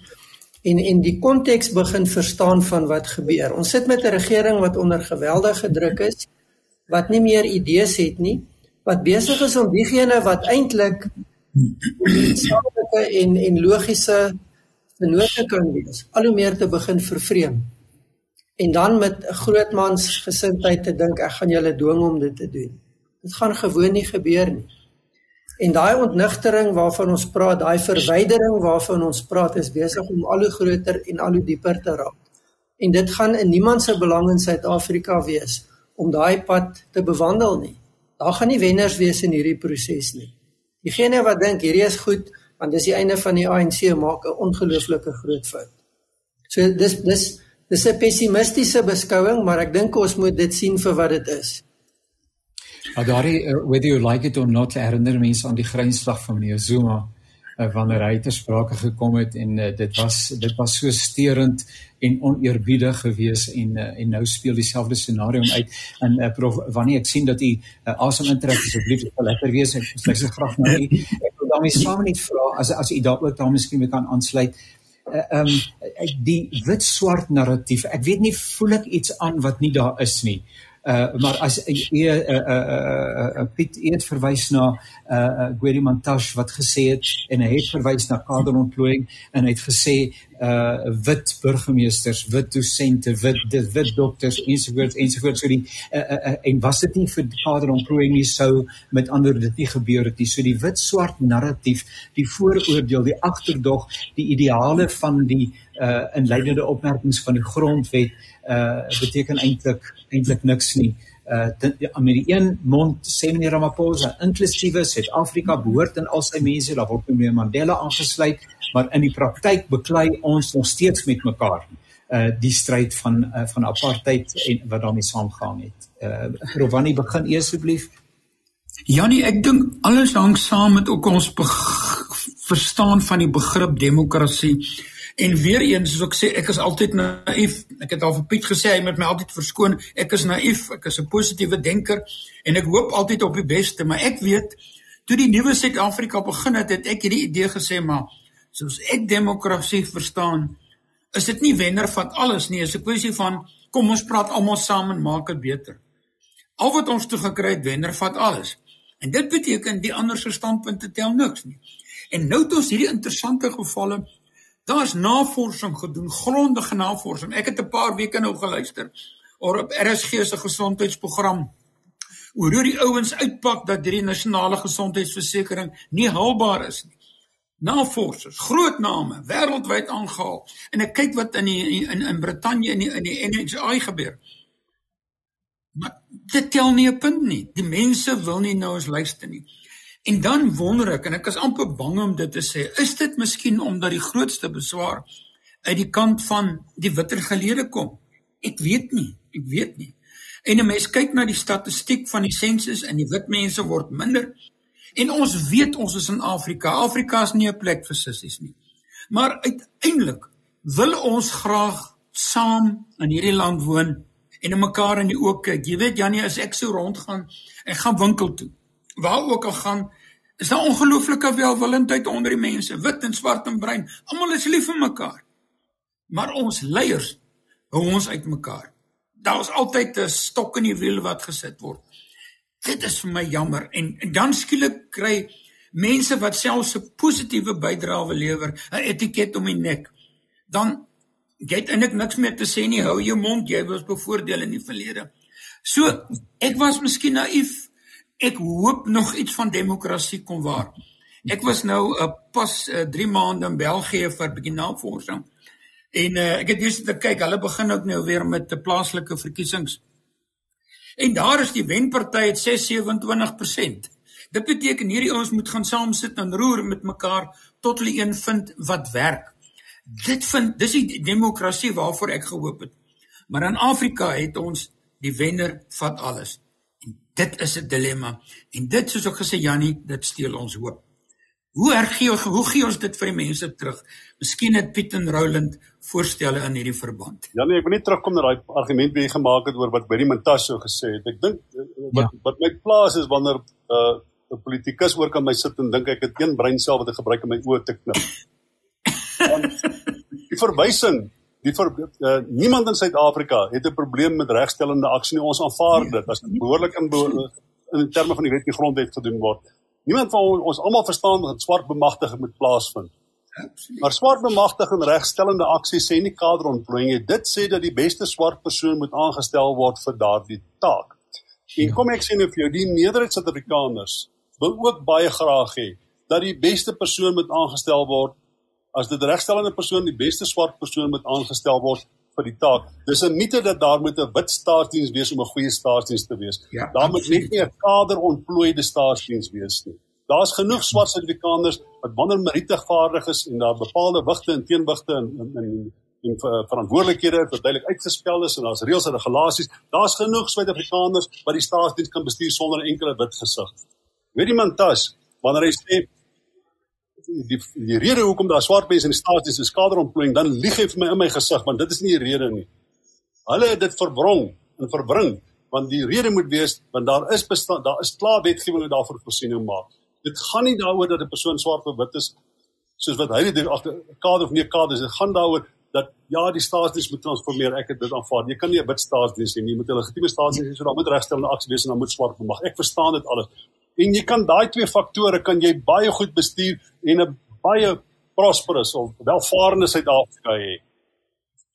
en en die konteks begin verstaan van wat gebeur. Ons sit met 'n regering wat onder geweldige druk is. wat nie meer idees het nie, wat besig is om diegene wat eintlik samelike en en logiese vennote kan wees, al hoe meer te begin vervreem. En dan met 'n grootmans gesindheid te dink ek gaan julle dwing om dit te doen. Dit gaan gewoon nie gebeur nie. En daai ontnigtering waarvan ons praat, daai verwydering waarvan ons praat, is besig om al hoe groter en al hoe dieper te raak. En dit gaan in niemand se belang in Suid-Afrika wees om daai pad te bewandel nie. Daar gaan nie wenners wees in hierdie proses nie. Diegene wat dink hierdie is goed, want dis die einde van die ANC maak 'n ongelooflike groot fout. So dis dis dis 'n pessimistiese beskouing, maar ek dink ons moet dit sien vir wat dit is. Adari, uh, whether you like it or not, herinner mense aan die grynslag van meneer Zuma uh, wanneer hy te sprake gekom het en uh, dit was dit was so steurend en oneerbiedig geweest en uh, en nou speel dieselfde scenario uit en uh, prof wanneer ek sien dat u uh, asem intrek asseblief sal lekker wees ek sê se graag nou u daarmee saam net vra as as u daar ook daar miskien kan aansluit ehm uh, um, die wit swart narratief ek weet nie voel ek iets aan wat nie daar is nie Uh maar as jy uh uh uh Piet het verwys na uh, uh Gweri Montash wat gesê het en hy het verwys na kaderontplooiing en hy het gesê uh wit burgemeesters, wit dosente, wit dit wit dokters ensovoorts ensovoorts so die uh, uh, uh, en was dit nie vir kaderontplooiing nie sou met ander dit nie gebeur het nie. So die wit swart narratief, die vooroordeel, die agterdog, die ideale van die uh inleidende opmerkings van die grondwet uh beteken eintlik eintlik niks nie. Uh met die een mond sê meneer Ramaphosa inklusiewe Suid-Afrika behoort in al sy mense, daar word meneer Mandela aangesluit, maar in die praktyk beklei ons nog steeds met mekaar uh die stryd van uh, van apartheid en wat daarmee saamgaan het. Uh Rovani begin eers asseblief. Janie, ek dink alles hang saam met ook ons verstaan van die begrip demokrasie. En weer eens soos ek sê, ek is altyd naïef. Ek het al vir Piet gesê hy moet my altyd verskoon. Ek is naïef, ek is 'n positiewe denker en ek hoop altyd op die beste, maar ek weet toe die nuwe Suid-Afrika begin het, het ek hierdie idee gesê maar soos ek demokrasie verstaan, is dit nie wenner van alles nie, is 'n kwessie van kom ons praat almal saam en maak dit beter. Al wat ons toe gekry het, wenner van alles. En dit beteken die ander se standpunte tel niks nie. En nou het ons hierdie interessante gevalle Daar's navorsing gedoen, grondige navorsing. Ek het 'n paar weke nou geluister oor op RSG se gesondheidsprogram oor hoe die ouens uitpak dat hierdie nasionale gesondheidsversekering nie haalbaar is nie. Navorsers, groot name, wêreldwyd aangehaal. En ek kyk wat in die in in Brittanje in die in die NHI gebeur. Maar dit tel nie 'n punt nie. Die mense wil nie nou eens luister nie. En dan wonder ek en ek is amper bang om dit te sê, is dit miskien omdat die grootste beswaar uit die kant van die witter gelede kom? Ek weet nie, ek weet nie. En 'n mens kyk na die statistiek van die sensus en die wit mense word minder. En ons weet ons is in Afrika. Afrika is nie 'n plek vir sissies nie. Maar uiteindelik wil ons graag saam in hierdie land woon en in mekaar in die oë kyk. Jy weet Janie, as ek so rondgaan, ek gaan winkel toe waar ook al gaan, is daar ongelooflike welwillendheid onder die mense, wit en swart en bruin. Almal is lief vir mekaar. Maar ons leiers hou ons uitmekaar. Daar is altyd 'n stok in die wiel wat gesit word. Dit is vir my jammer en, en dan skielik kry mense wat selfs 'n positiewe bydrae wil lewer, 'n etiket om die nek. Dan get eintlik niks meer te sê nie. Hou jou mond, jy was bevoordeel in die verlede. So, ek was miskien naïef ek hoop nog iets van demokrasie kom waar. Ek was nou uh, pas 3 uh, maande in België vir 'n bietjie navorsing. En uh, ek het eers te kyk, hulle begin ook nou weer met 'n plaaslike verkiesings. En daar is die wenparty het 627%. Dit beteken hierdie ouens moet gaan saam sit en roer met mekaar tot hulle een vind wat werk. Dit vind dis die demokrasie waarvoor ek gehoop het. Maar in Afrika het ons die wenner vat alles. Dit is 'n dilemma en dit soos ek gesê Jannie, dit steel ons hoop. Hoe erg gee hoe gee ons dit vir die mense terug? Miskien het Piet en Roland voorstelle in hierdie verband. Jannie, ek wil net terugkom na daai argument wat jy gemaak het oor wat Berry Montasio gesê het. Ek dink eh, wat ja. wat my plaas is wanneer 'n uh, 'n politikus oor kan my sit en dink ek het een breinsel wat ek gebruik om my oë te knip. Die verwysing die vir uh, niemand in Suid-Afrika het 'n probleem met regstellende aksie nie. Ons aanvaar dit as dit behoorlik in behoor, in terme van die wet en grondwet gedoen word. Niemand van ons, ons almal verstaan dat swart bemagtiging moet plaasvind. Maar swart bemagtiging regstellende aksie sê nie kaderontplooiing. Dit sê dat die beste swart persoon moet aangestel word vir daardie taak. En kom ek sê nou vir jou, die meerderheid Suid-Afrikaners wil ook baie graag hê dat die beste persoon moet aangestel word as dit regstellende persoon die beste swart persoon moet aangestel word vir die taak. Dis 'n mite dat daar moet 'n wit staatsdiens wees om 'n goeie staatsdiens te wees. Ja, daar moet net nie 'n kaderontplooide staatsdiens wees nie. Daar's genoeg swart Suid-Afrikaners wat wanneer meriete vaardig is en daar bepaalde wigte en teenwigte in in in en verantwoordelikhede wat duidelik uitgespel is en daar's reëls en regulasies. Daar's genoeg Suid-Afrikaners wat die staatsdiens kan bestuur sonder 'n enkele wit gesig. Weet jy man tas wanneer hy sê die die rede hoekom daar swart mense in die staatsdiens is skaderontplooiing, dan lieg hy vir my in my gesig want dit is nie die rede nie. Hulle het dit verbrong en verbring want die rede moet wees want daar is bestaan daar is klaar wetgewing wat daarvoor voorsiening maak. Dit gaan nie daaroor dat 'n persoon swart of wit is soos wat hy dit agter kader of nie kader is. Dit gaan daaroor dat ja, die staatsdiens moet transformeer. Ek het dit aanvaar. Jy kan nie 'n wit staatsdiens hê nie. Jy moet 'n legitieme staatsdiens hê. So daar moet regstellende aksie wees en dan moet swart mag. Ek verstaan dit alles en jy kan daai twee faktore kan jy baie goed bestuur en 'n baie prosperous of welvarende Suid-Afrika hê.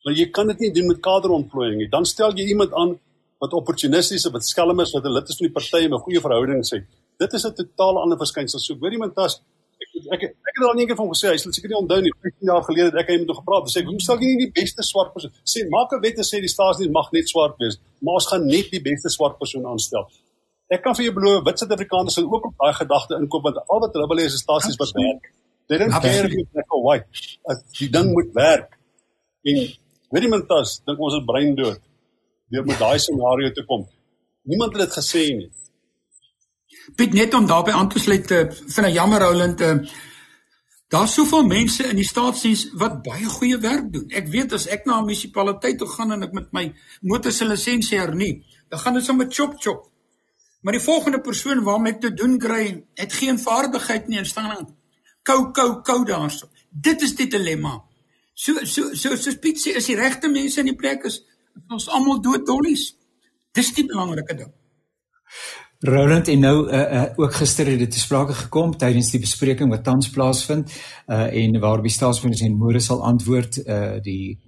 Maar jy kan dit nie doen met kaderontplooiing nie. Dan stel jy iemand aan wat opportunisties is, wat skelm is, wat 'n lid is van die party en 'n goeie verhouding het. Dit is 'n totaal ander verskynsel. So, hoor iemand as ek ek ek het al eendag van gesê, hy sal seker nie onthou nie. 15 jaar gelede het ek hy met hom gepraat. Hy sê, "Hoekom stel jy nie die beste swart persoon? Sê, maak 'n wet en sê die staatsdiens mag net swart wees, maar ons gaan net die beste swart persoon aanstel." Ek kan vir jou beloof wit Suid-Afrikaners sal ook op daai gedagte inkom want al wat hulle wil hê is stasies wat werk. They don't care if it's black or white. As die ding moet werk. En weet jy mentas, dink ons is brein dood deur met daai scenario te kom. Niemand het dit gesê nie. Piet net om daarbey aan te sluit te vind 'n jammer Roland uh, Daar's soveel mense in die staatsdiens wat baie goeie werk doen. Ek weet as ek na 'n munisipaliteit toe gaan en ek met my motor se lisensie hernie, dan gaan dit sommer chop chop. Maar die volgende persoon waarmee ek te doen kry, het geen vaardigheid nie en staan aan. Kou kou kou daarso. Dit is die dilemma. So so so so Piet sê is die regte mense in die plek is ons almal dood dollies. Dis die belangrike ding. Roland en nou uh, uh, ook gister het dit te sprake gekom tydens die bespreking wat tans plaasvind uh, en waar die staatsminister Moore sal antwoord uh, die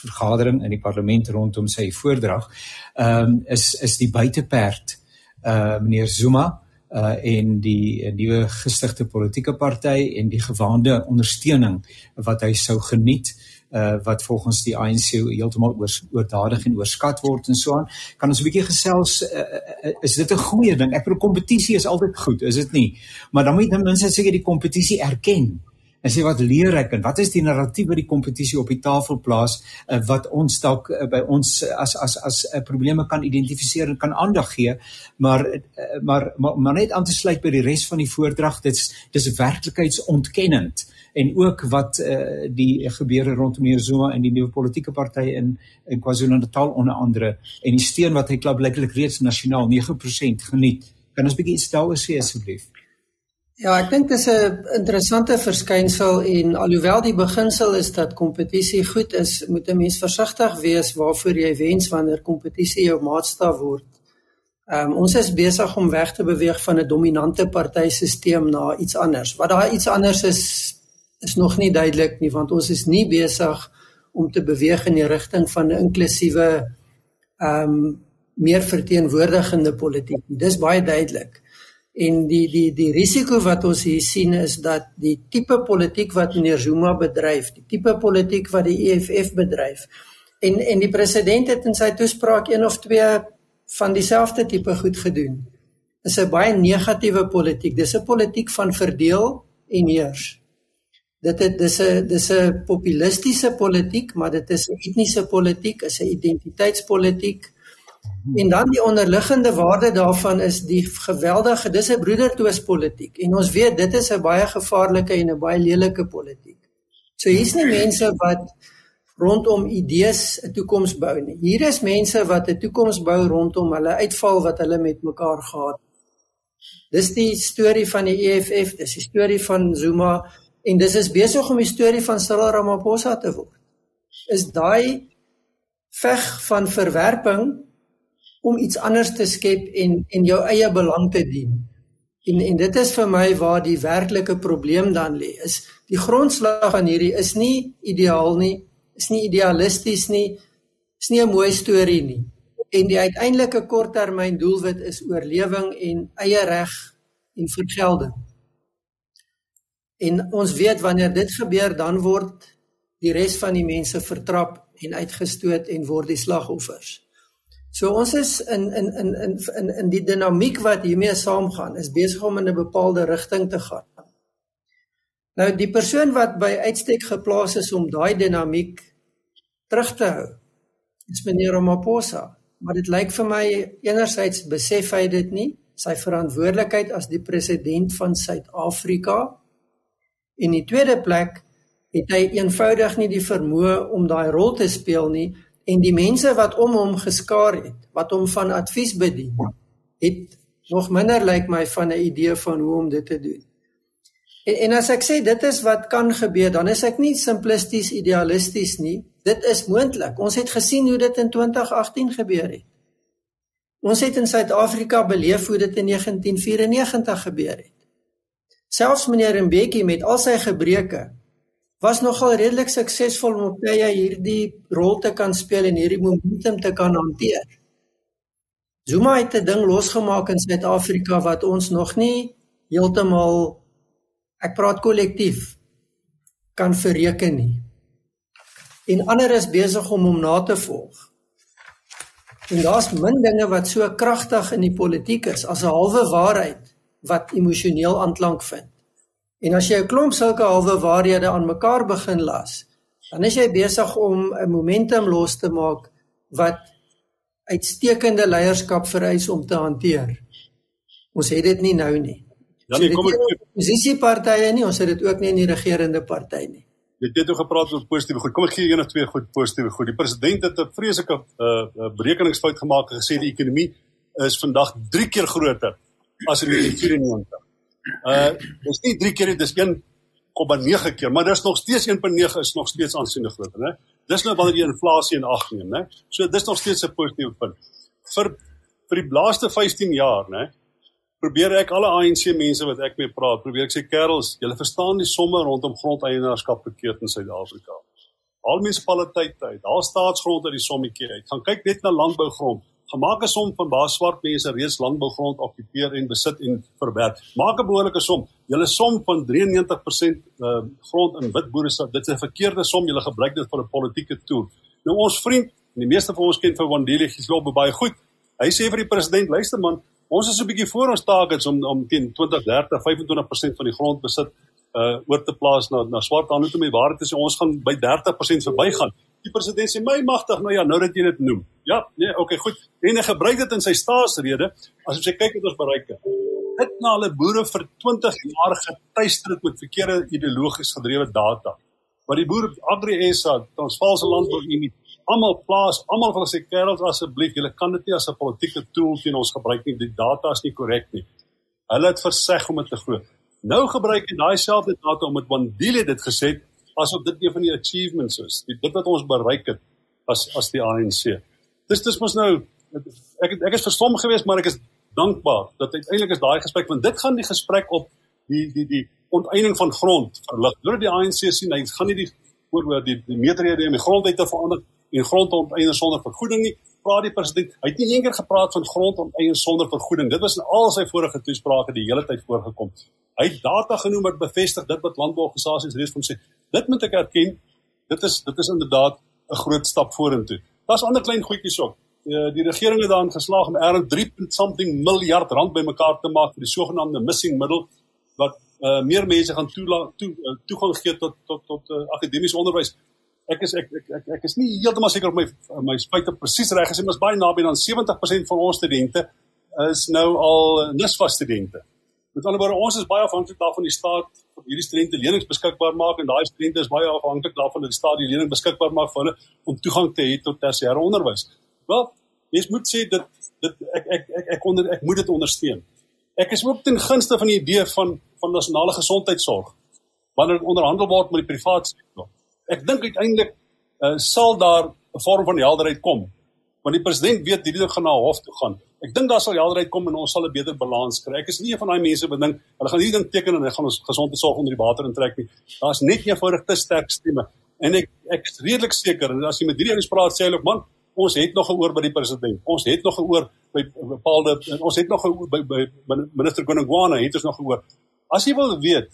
vergadering in die parlement rondom sy voordrag. Um, is is die buiteperd uh meneer Zuma uh en die nuwe gestigte politieke party en die gewaande ondersteuning wat hy sou geniet uh wat volgens die ANC heeltemal oor oordadig en oorskat word en so aan. Kan ons 'n bietjie gesels uh, is dit 'n goeie ding? Ek bedoel kompetisie is altyd goed is dit nie? Maar dan moet jy ten minste seker die kompetisie erken en sê wat leer ek en wat is die narratief wat die kompetisie op die tafel plaas uh, wat ons dalk uh, by ons uh, as as as 'n uh, probleme kan identifiseer en kan aandag gee maar, uh, maar maar maar net aan te sluit by die res van die voordrag dit's dis werklikheidsontkenend en ook wat uh, die gebeure rondom hier Zuma en die nuwe politieke party in in KwaZulu-Natal onder andere en die steun wat hy klaarbliklik reeds nasionaal 9% geniet. Kan ons bietjie iets daaroor sê asseblief Ja, ek dink dis 'n interessante verskynsel en alhoewel die beginsel is dat kompetisie goed is, moet 'n mens versigtig wees waarvoor jy wens wanneer kompetisie jou maatstaf word. Um, ons is besig om weg te beweeg van 'n dominante partytesisteem na iets anders. Wat daai iets anders is, is nog nie duidelik nie, want ons is nie besig om te beweeg in die rigting van 'n inklusiewe ehm um, meer verteenwoordigende politiek. Dis baie duidelik. En die die die risiko wat ons hier sien is dat die tipe politiek wat meneer Zuma bedryf, die tipe politiek wat die EFF bedryf. En en die president het in sy toespraak een of twee van dieselfde tipe goed gedoen. Is 'n baie negatiewe politiek. Dis 'n politiek van verdeel en heers. Dit het dis 'n dis 'n populistiese politiek, maar dit is 'n etniese politiek, is 'n identiteitspolitiek. En dan die onderliggende waarde daarvan is die geweldige dis 'n broedertwis politiek en ons weet dit is 'n baie gevaarlike en 'n baie lelike politiek. So hier's nie mense wat rondom idees 'n toekoms bou nie. Hier is mense wat 'n toekoms bou rondom hulle uitval wat hulle met mekaar gehad. Dis die storie van die EFF, dis die storie van Zuma en dis is besig om die storie van Cyril Ramaphosa te word. is daai veg van verwerping om iets anders te skep en en jou eie belang te dien. En en dit is vir my waar die werklike probleem dan lê. Is die grondslag van hierdie is nie ideaal nie, is nie idealisties nie, is nie 'n mooi storie nie. En die uiteindelike korttermyn doelwit is oorlewing en eie reg en vergelding. En ons weet wanneer dit gebeur dan word die res van die mense vertrap en uitgestoot en word die slagoffers. So ons is in in in in in in die dinamiek wat hiermee saamgaan is besig om in 'n bepaalde rigting te gaan. Nou die persoon wat by uitstek geplaas is om daai dinamiek terug te hou is meneer Ramaphosa, maar dit lyk vir my enerzijds besef hy dit nie sy verantwoordelikheid as die president van Suid-Afrika en in die tweede plek het hy eenvoudig nie die vermoë om daai rol te speel nie en die mense wat om hom geskaar het, wat hom van advies bedien, het nog minder lyk like my van 'n idee van hoe om dit te doen. En, en as ek sê dit is wat kan gebeur, dan is ek nie simplisties idealisties nie. Dit is moontlik. Ons het gesien hoe dit in 2018 gebeur het. Ons het in Suid-Afrika beleef hoe dit in 1994 gebeur het. Selfs meneer Mbeki met al sy gebreke was nogal redelik suksesvol om op tye hierdie rol te kan speel en hierdie momentum te kan hanteer. Zuma het 'n ding losgemaak in Suid-Afrika wat ons nog nie heeltemal ek praat kollektief kan verreken nie. En ander is besig om hom na te volg. En daar's min dinge wat so kragtig in die politiek is as 'n halwe waarheid wat emosioneel aanklank vind. En as jy 'n klomp sulke halwe waarhede aan mekaar begin las, dan is jy besig om 'n momentum los te maak wat uitstekende leierskap vereis om te hanteer. Ons het dit nie nou nie. Ja, nee, kom ek posisiepartye nie, ons het dit ook nie in die regerende party nie. Jy het net gepraat oor positiewe goed. Kom ek gee een of twee goed positiewe goed. Die president het 'n vreeslike uh, berekeningsfout gemaak en gesê die ekonomie is vandag 3 keer groter as in 1994. Uh dis nie 3 keer nie, dis 1,9 keer, maar dis nog steeds 1.9 is nog steeds aansienlik groter, né? Dis nou wanneer jy inflasie in ag neem, né? So dis nog steeds 'n positiewe punt. Vir vir die laaste 15 jaar, né? Probeer ek alle ANC mense wat ek mee praat, probeer ek sê kerels, julle verstaan die somme rondom grondeienaarskap verkeerd in Suid-Afrika. Al munisipaliteite, daar staatsgrond uit die sommetjie uit. Gaan kyk net na landbougrond gemaak 'n som van baie swart mense reeds landbougrond okkupeer en besit en verwerk. Maak 'n behoorlike som. Julle som van 93% uh, grond in wit boere sit. Dit is 'n verkeerde som. Julle gebruik dit vir 'n politieke tool. Nou ons vriend, en die meeste van ons ken vir Wandile Gislop baie goed. Hy sê vir die president, luister man, ons is 'n bietjie voor ons targets om om teen 20, 30, 25% van die grond besit uh oor te plaas na na swart hande toe. My waarheid is ons gaan by 30% verbygaan die president sê my magtig nou ja nou dat jy dit noem. Ja, nee, okay, goed. En hy gebruik dit in sy staatsrede as ons kyk wat ons bereik het. Dit na hulle boere vir 20 jaar getuister het met verkeerde ideologies gedrewe data. Maar die boere Agri SA, Transvaalse Landbou Unie, almal plaas, almal wil sê kerels asseblief, julle kan dit nie as 'n politieke tool teen ons gebruik nie. Die data is nie korrek nie. Hulle het verseg om dit te glo. Nou gebruik hy daai selfde data om met Wandile dit gesê asof dit een van die achievements is, die, dit wat ons bereik het as as die ANC. Dis dis mos nou ek ek is verstom geweest, maar ek is dankbaar dat uiteindelik is daai gesprek want dit gaan die gesprek op die die die onteiening van grond verlig. Deur die ANC sien hy gaan nie die oor die die meterhede en die grondwet te verander en grond onteien sonder vergoeding nie. Praat die president, hy het nie eendag gepraat van grond onteien sonder vergoeding. Dit was in al sy vorige toesprake die hele tyd voorgekom. Hy het data genoem wat bevestig dit wat landbouorganisasies reeds van sê. Dit moet ek erken. Dit is dit is inderdaad 'n groot stap vorentoe. Daar's ander klein goedjies ook. Die, die regering het daarin geslaag om erns 3. something miljard rand bymekaar te maak vir die sogenaamde missing middle wat uh, meer mense gaan toela, toe uh, toegang gee tot tot tot uh, akademiese onderwys. Ek is ek ek ek, ek is nie heeltemal seker op my my spuite presies reg gesê, maar is baie naby aan 70% van ons studente is nou al NSFAS studente. Met ander woorde, ons is baie afhanklik daarvan die staat hierdie studente lenings beskikbaar maak en daai studente is baie afhanklik daarvan dat die staat die lening beskikbaar maak vir hulle om toegang te hê tot tersiêre onderwys. Wel, mens moet sê dit dit ek ek ek ek onder ek moet dit ondersteun. Ek is ook ten gunste van die idee van van nasionale gesondheidsorg wanneer dit onderhandel word met die private sektor. Ek dink uiteindelik uh, sal daar 'n vorm van helderheid kom. Want die president weet hierdie ding gaan na hof toe gaan. Ek dink daar sal helderheid kom en ons sal 'n beter balans kry. Ek is nie een van daai mense wat dink hulle gaan hierdie ding teken en hulle gaan ons gesondheidsorg onder die water intrek nie. Daar's net eenvoudig te sterk stemme. En ek ek is redelik seker en as jy met hierdie ouens praat sê hulle man, ons het nog 'n oor by die president. Ons het nog 'n oor by bepaalde ons het nog 'n oor by, by, by minister Gonongwana het ons nog 'n oor. As jy wil weet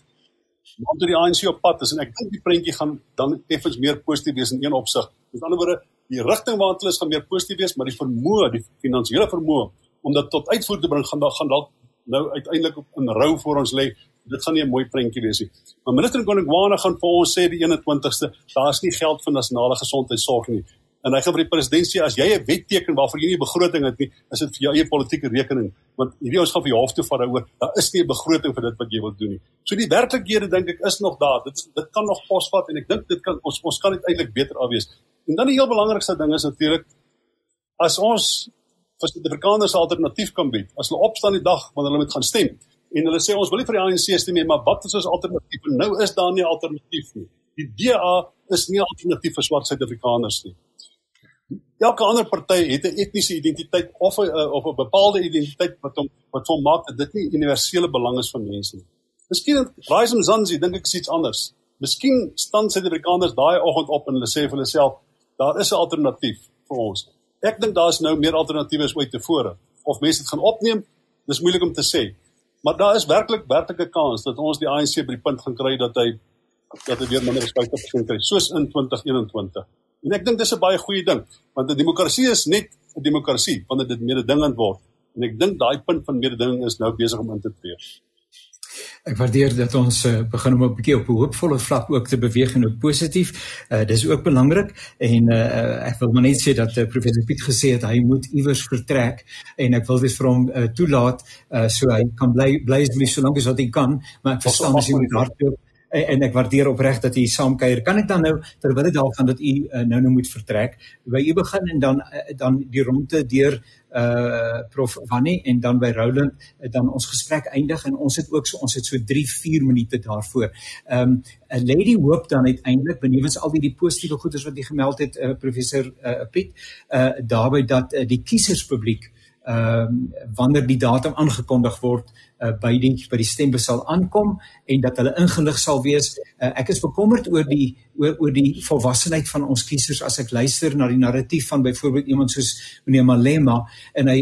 want die ANC op pad is en ek dink die prentjie gaan dan effens meer positief wees in een opsig. Met ander woorde, die rigting waarna hulle is gaan meer positief wees, maar die vermoë, die finansiële vermoë om dit tot uitvoer te bring gaan dan gaan dalk nou uiteindelik in rou voor ons lê. Dit gaan nie 'n mooi prentjie wees nie. Maar minister Gonongwana gaan vir ons sê die 21ste, daar's nie geld vir nasionale gesondheidsorg nie en hy gaan vir die president sê as jy 'n wet teken waarvoor jy nie 'n begroting het nie, is dit vir jou eie politieke rekening want hierdie ons gaan vir jou hof toe vat daaroor. Daar is nie 'n begroting vir dit wat jy wil doen nie. So die werklikhede dink ek is nog daar. Dit dit kan nog posvat en ek dink dit kan ons ons kan uiteindelik beter afwees. En dan die heel belangrikste ding is natuurlik as ons vir Suid-Afrikaners 'n alternatief kan bied. As hulle opstaan die dag wanneer hulle moet gaan stem en hulle sê ons wil nie vir die ANC stem nie, maar wat is ons alternatief? En nou is daar nie 'n alternatief nie. Die DA is nie 'n alternatief vir swart Suid-Afrikaners nie. Elke ander party het 'n etniese identiteit of 'n of 'n bepaalde identiteit wat hom wat hom maak dat dit nie universele belang is vir mense nie. Miskien Raism Zanzi dink ek is iets anders. Miskien staan Suid-Afrikaners daai oggend op en hulle sê vir hulle self daar is 'n alternatief vir ons. Ek dink daar is nou meer alternatiewe as ooit tevore. Of mense dit gaan opneem, dis moeilik om te sê. Maar daar is werklik werklike kans dat ons die ANC by die punt gaan kry dat hy dat hy weer minder as 50% kry soos in 2021. En ek dink dis 'n baie goeie ding, want 'n demokrasie is net 'n demokrasie wanneer dit mededingend word. En ek dink daai punt van mededinging is nou besig om in te tree. Ek waardeer dat ons uh, begin om 'n bietjie op 'n hoopvolle vlak ook te beweeg en ook positief. Uh dis ook belangrik en uh ek wil maar net sê dat uh, professor Piet gesê het hy moet iewers vertrek en ek wil dit vir hom uh, toelaat uh so hy kan bly bly as wie so lank as wat hy kan, maar ek verstaan as hy moet hardloop en, en ek waardeer opreg dat u saamkuier. Kan ek dan nou terwyl daarvan dat u uh, nou nou moet vertrek, by u begin en dan uh, dan die ronde deur uh prof Wannie en dan by Roland uh, dan ons gesprek eindig en ons het ook so ons het so 3 4 minute daarvoor. Ehm um, 'n lady hoop dan uiteindelik benewens al die die positiewe goeders wat jy gemeld het uh, professor uh, Piet uh daarby dat uh, die kieserspubliek ehm um, wanneer die datum aangekondig word uh, by die by die stembus sal aankom en dat hulle ingelig sal wees. Uh, ek is bekommerd oor die oor oor die volwassenheid van ons kiesers as ek luister na die narratief van byvoorbeeld iemand soos meneer Malema en hy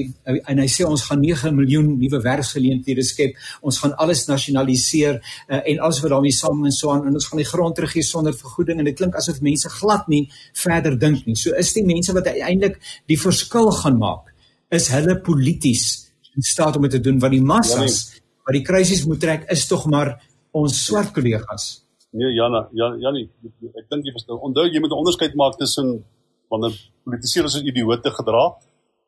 en hy sê ons gaan 9 miljoen nuwe werksgeleenthede skep. Ons gaan alles nasionaliseer uh, en alles wat daarmee saam en so aan en ons gaan die grond teruggee sonder vergoeding en dit klink asof mense glad nie verder dink nie. So is die mense wat uiteindelik die verskil gaan maak is hulle polities in staat om dit te doen want die massas wat die krisis moet trek is tog maar ons swart kollegas. Nee Jana, ja Janie, ek dink jy verstaan. Onthou jy moet 'n onderskeid maak tussen wanneer politici as idioote gedra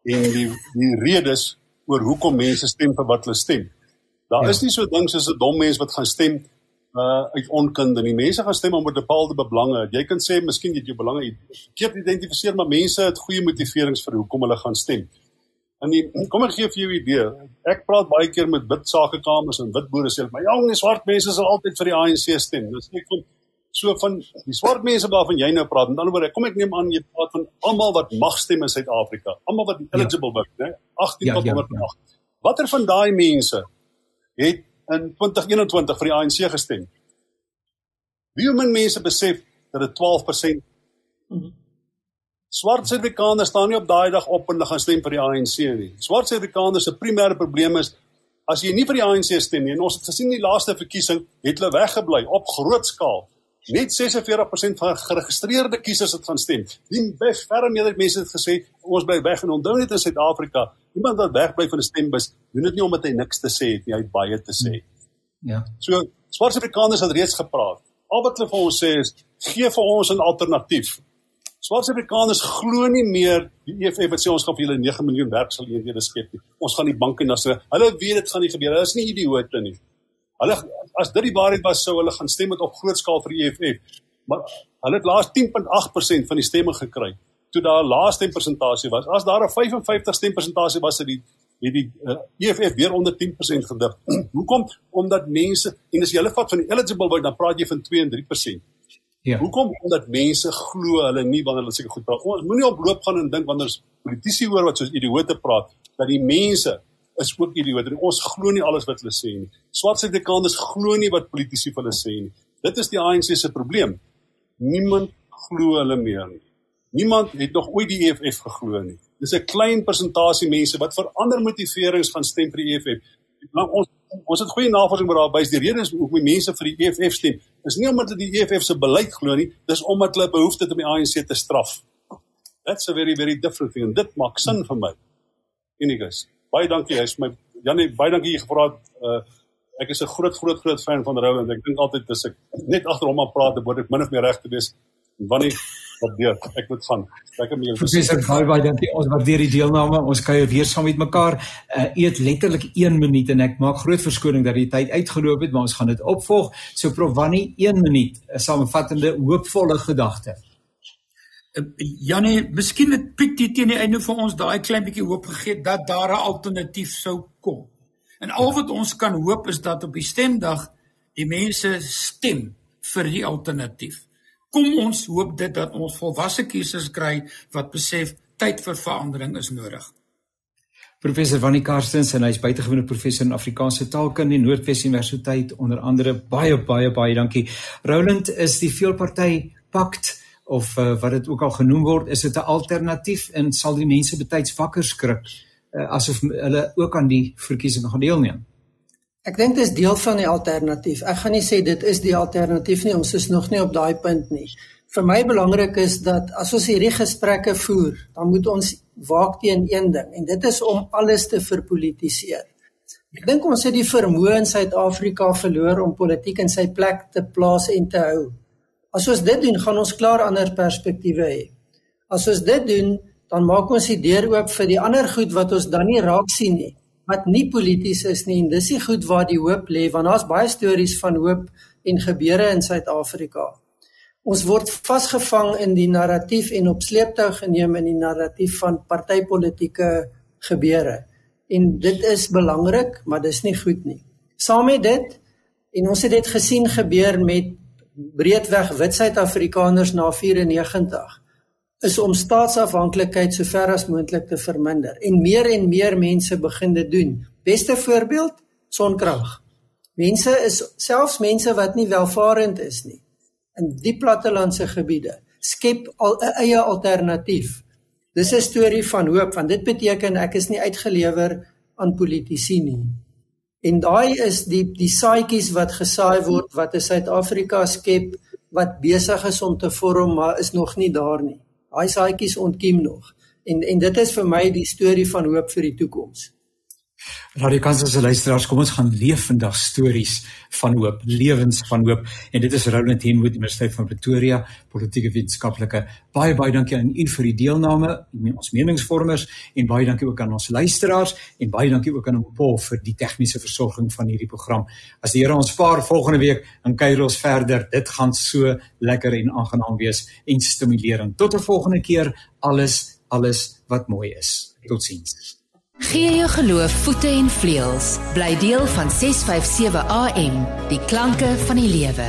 en die die redes oor hoekom mense stem vir wat hulle stem. Daar ja. is nie so ding soos 'n dom mens wat gaan stem uh uit onkunde nie. Mense gaan stem om bepaalde belange. Jy kan sê miskien jy het jou belange verkeerd identifiseer, maar mense het goeie motiverings vir hoekom hulle gaan stem. En die, kom ek gee vir jou 'n idee. Ek praat baie keer met wit sakekamers en wit boere sê, "Maar jong, die swart mense sal altyd vir die ANC stem." Dis nie kom so van die swart mense waarvan jy nou praat. Met ander woorde, kom ek neem aan jy praat van almal wat mag stem in Suid-Afrika. Almal wat eligible ja. is, né? 18 ja, tot 108. Ja, ja. Watter van daai mense het in 2021 vir die ANC gestem? Wie min mense besef dat dit 12% mm -hmm. Swart Suid-Afrikaners staan nie op daai dag op en gaan stem vir die ANC nie. Swart Suid-Afrikaners se primêre probleem is as jy nie vir die ANC stem nie en ons het gesien die laaste verkiesing het hulle weggebly op groot skaal. Net 46% van geregistreerde kiesers het gaan stem. Die verre meerderheid mense het gesê ons bly weg en onthou net in Suid-Afrika, iemand wat wegbly van 'n stembus, doen dit nie omdat hy niks te sê het nie, hy het baie te sê. Ja. So Swart Suid-Afrikaners het reeds gepraat. Al wat hulle vir ons sê is gee vir ons 'n alternatief. Swart Afrikaners glo nie meer die EFF wat sê ons gaan vir julle 9 miljoen werksgeleenthede skep nie. Ons gaan die banke na so. Hulle weet dit gaan nie gebeur. Hulle is nie idioote nie. Hulle as dit die waarheid was sou hulle gaan stem met op groot skaal vir die EFF. Maar hulle het laas 10.8% van die stemme gekry toe daar 'n laaste persentasie was. As daar 'n 55 stem persentasie was het die het die uh, EFF weer onder 10% gedip. Hoekom? Omdat mense en as jy hulle vat van die eligible vote dan praat jy van 2 en 3%. Ja. Hoekom? Omdat mense glo hulle nie wanneer hulle seker goed praat. Ons moenie op loop gaan en dink wanneer politici hoor wat soos idioote praat dat die mense is ook idioote. Ons glo nie alles wat hulle sê nie. Swart Suid-Afrikaners glo nie wat politici vir hulle sê nie. Dit is die ANC se probleem. Niemand glo hulle meer nie. Niemand het nog ooit die EFF geglo nie. Dis 'n klein persentasie mense wat vir ander motiverings gaan stem vir die EFF. Nou ons ons het goeie navorsing oor daarby. Die rede is hoekom mense vir die EFF stem, is nie omdat hulle die EFF se beleid glo nie, dis omdat hulle behoefte het om die ANC te straf. That's a very very different thing. Dit maak sin vir my. Enigus. Baie dankie. Hy's my Janie, baie dankie jy gevra het. Uh ek is 'n groot groot groot fan van Roland. Ek dink altyd as ek net agter hom aan praat, dan word ek min of meer reg te wees. Wanneer wat deur ek moet gaan. Lekker met jou. Professor baie baie dankie. Ons waardeer die deelname. Ons kuier weer saam met mekaar. Uh, eet letterlik 1 minuut en ek maak groot verskoning dat die tyd uitgeloop het, maar ons gaan dit opvolg. So Prof Wannie, 1 minuut, 'n samevattende hoopvolle gedagte. Uh, Janie, miskien het Piet teen die einde vir ons daai klein bietjie hoop gegee dat daar 'n alternatief sou kom. En al wat ons kan hoop is dat op die stemdag die mense stem vir die alternatief kom ons hoop dit dat ons volwasse kiesers kry wat besef tyd vir verandering is nodig. Professor Vannie Karstens en hy's buitengewone professor in Afrikaanse taalkunde in Noordwes Universiteit onder andere baie baie baie dankie. Roland is die veelparty pakt of uh, wat dit ook al genoem word, is dit 'n alternatief en sal die mense betyds wakker skrik uh, asof hulle ook aan die verkiesing gaan deelneem. Ek dink dit is deel van die alternatief. Ek gaan nie sê dit is die alternatief nie. Ons is nog nie op daai punt nie. Vir my belangrik is dat as ons hierdie gesprekke voer, dan moet ons waak teen een ding en dit is om alles te verpolitiseer. Ek dink ons het die vermoë in Suid-Afrika verloor om politiek in sy plek te plaas en te hou. As ons dit doen, gaan ons klaar ander perspektiewe hê. As ons dit doen, dan maak ons die deur oop vir die ander goed wat ons dan nie raak sien nie wat nie polities is nie en dis die goed waar die hoop lê want daar's baie stories van hoop en gebeure in Suid-Afrika. Ons word vasgevang in die narratief en op sleeptou geneem in die narratief van partytetiese gebeure. En dit is belangrik, maar dis nie goed nie. Saam met dit en ons het dit gesien gebeur met breedweg wit Suid-Afrikaners na 94 is om staatsafhanklikheid so ver as moontlik te verminder en meer en meer mense begin dit doen. Beste voorbeeld, sonkrag. Mense is selfs mense wat nie welvarend is nie in die plattelandse gebiede skep al 'n eie alternatief. Dis 'n storie van hoop want dit beteken ek is nie uitgelewer aan politici nie. En daai is die die saadjies wat gesaai word wat 'n Suid-Afrika skep wat besig is om te vorm maar is nog nie daar nie. Daai saadjies ontkiem nog. En en dit is vir my die storie van hoop vir die toekoms. Radio Kansas se luisteraars, kom ons gaan leef vandag stories van hoop, lewens van hoop. En dit is Roland Henwood Universiteit van Pretoria, politieke wetenskaplike. Baie baie dankie aan u vir die deelname, ons meningsvormers en baie dankie ook aan ons luisteraars en baie dankie ook aan Paul vir die tegniese versorging van hierdie program. As die Here ons spaar volgende week, dan kuier ons verder. Dit gaan so lekker en aangenaam wees en stimulerend. Tot 'n volgende keer, alles alles wat mooi is. Totsiens. Gee jou geloof voete en vleuels. Bly deel van 657 AM, die klanke van die lewe.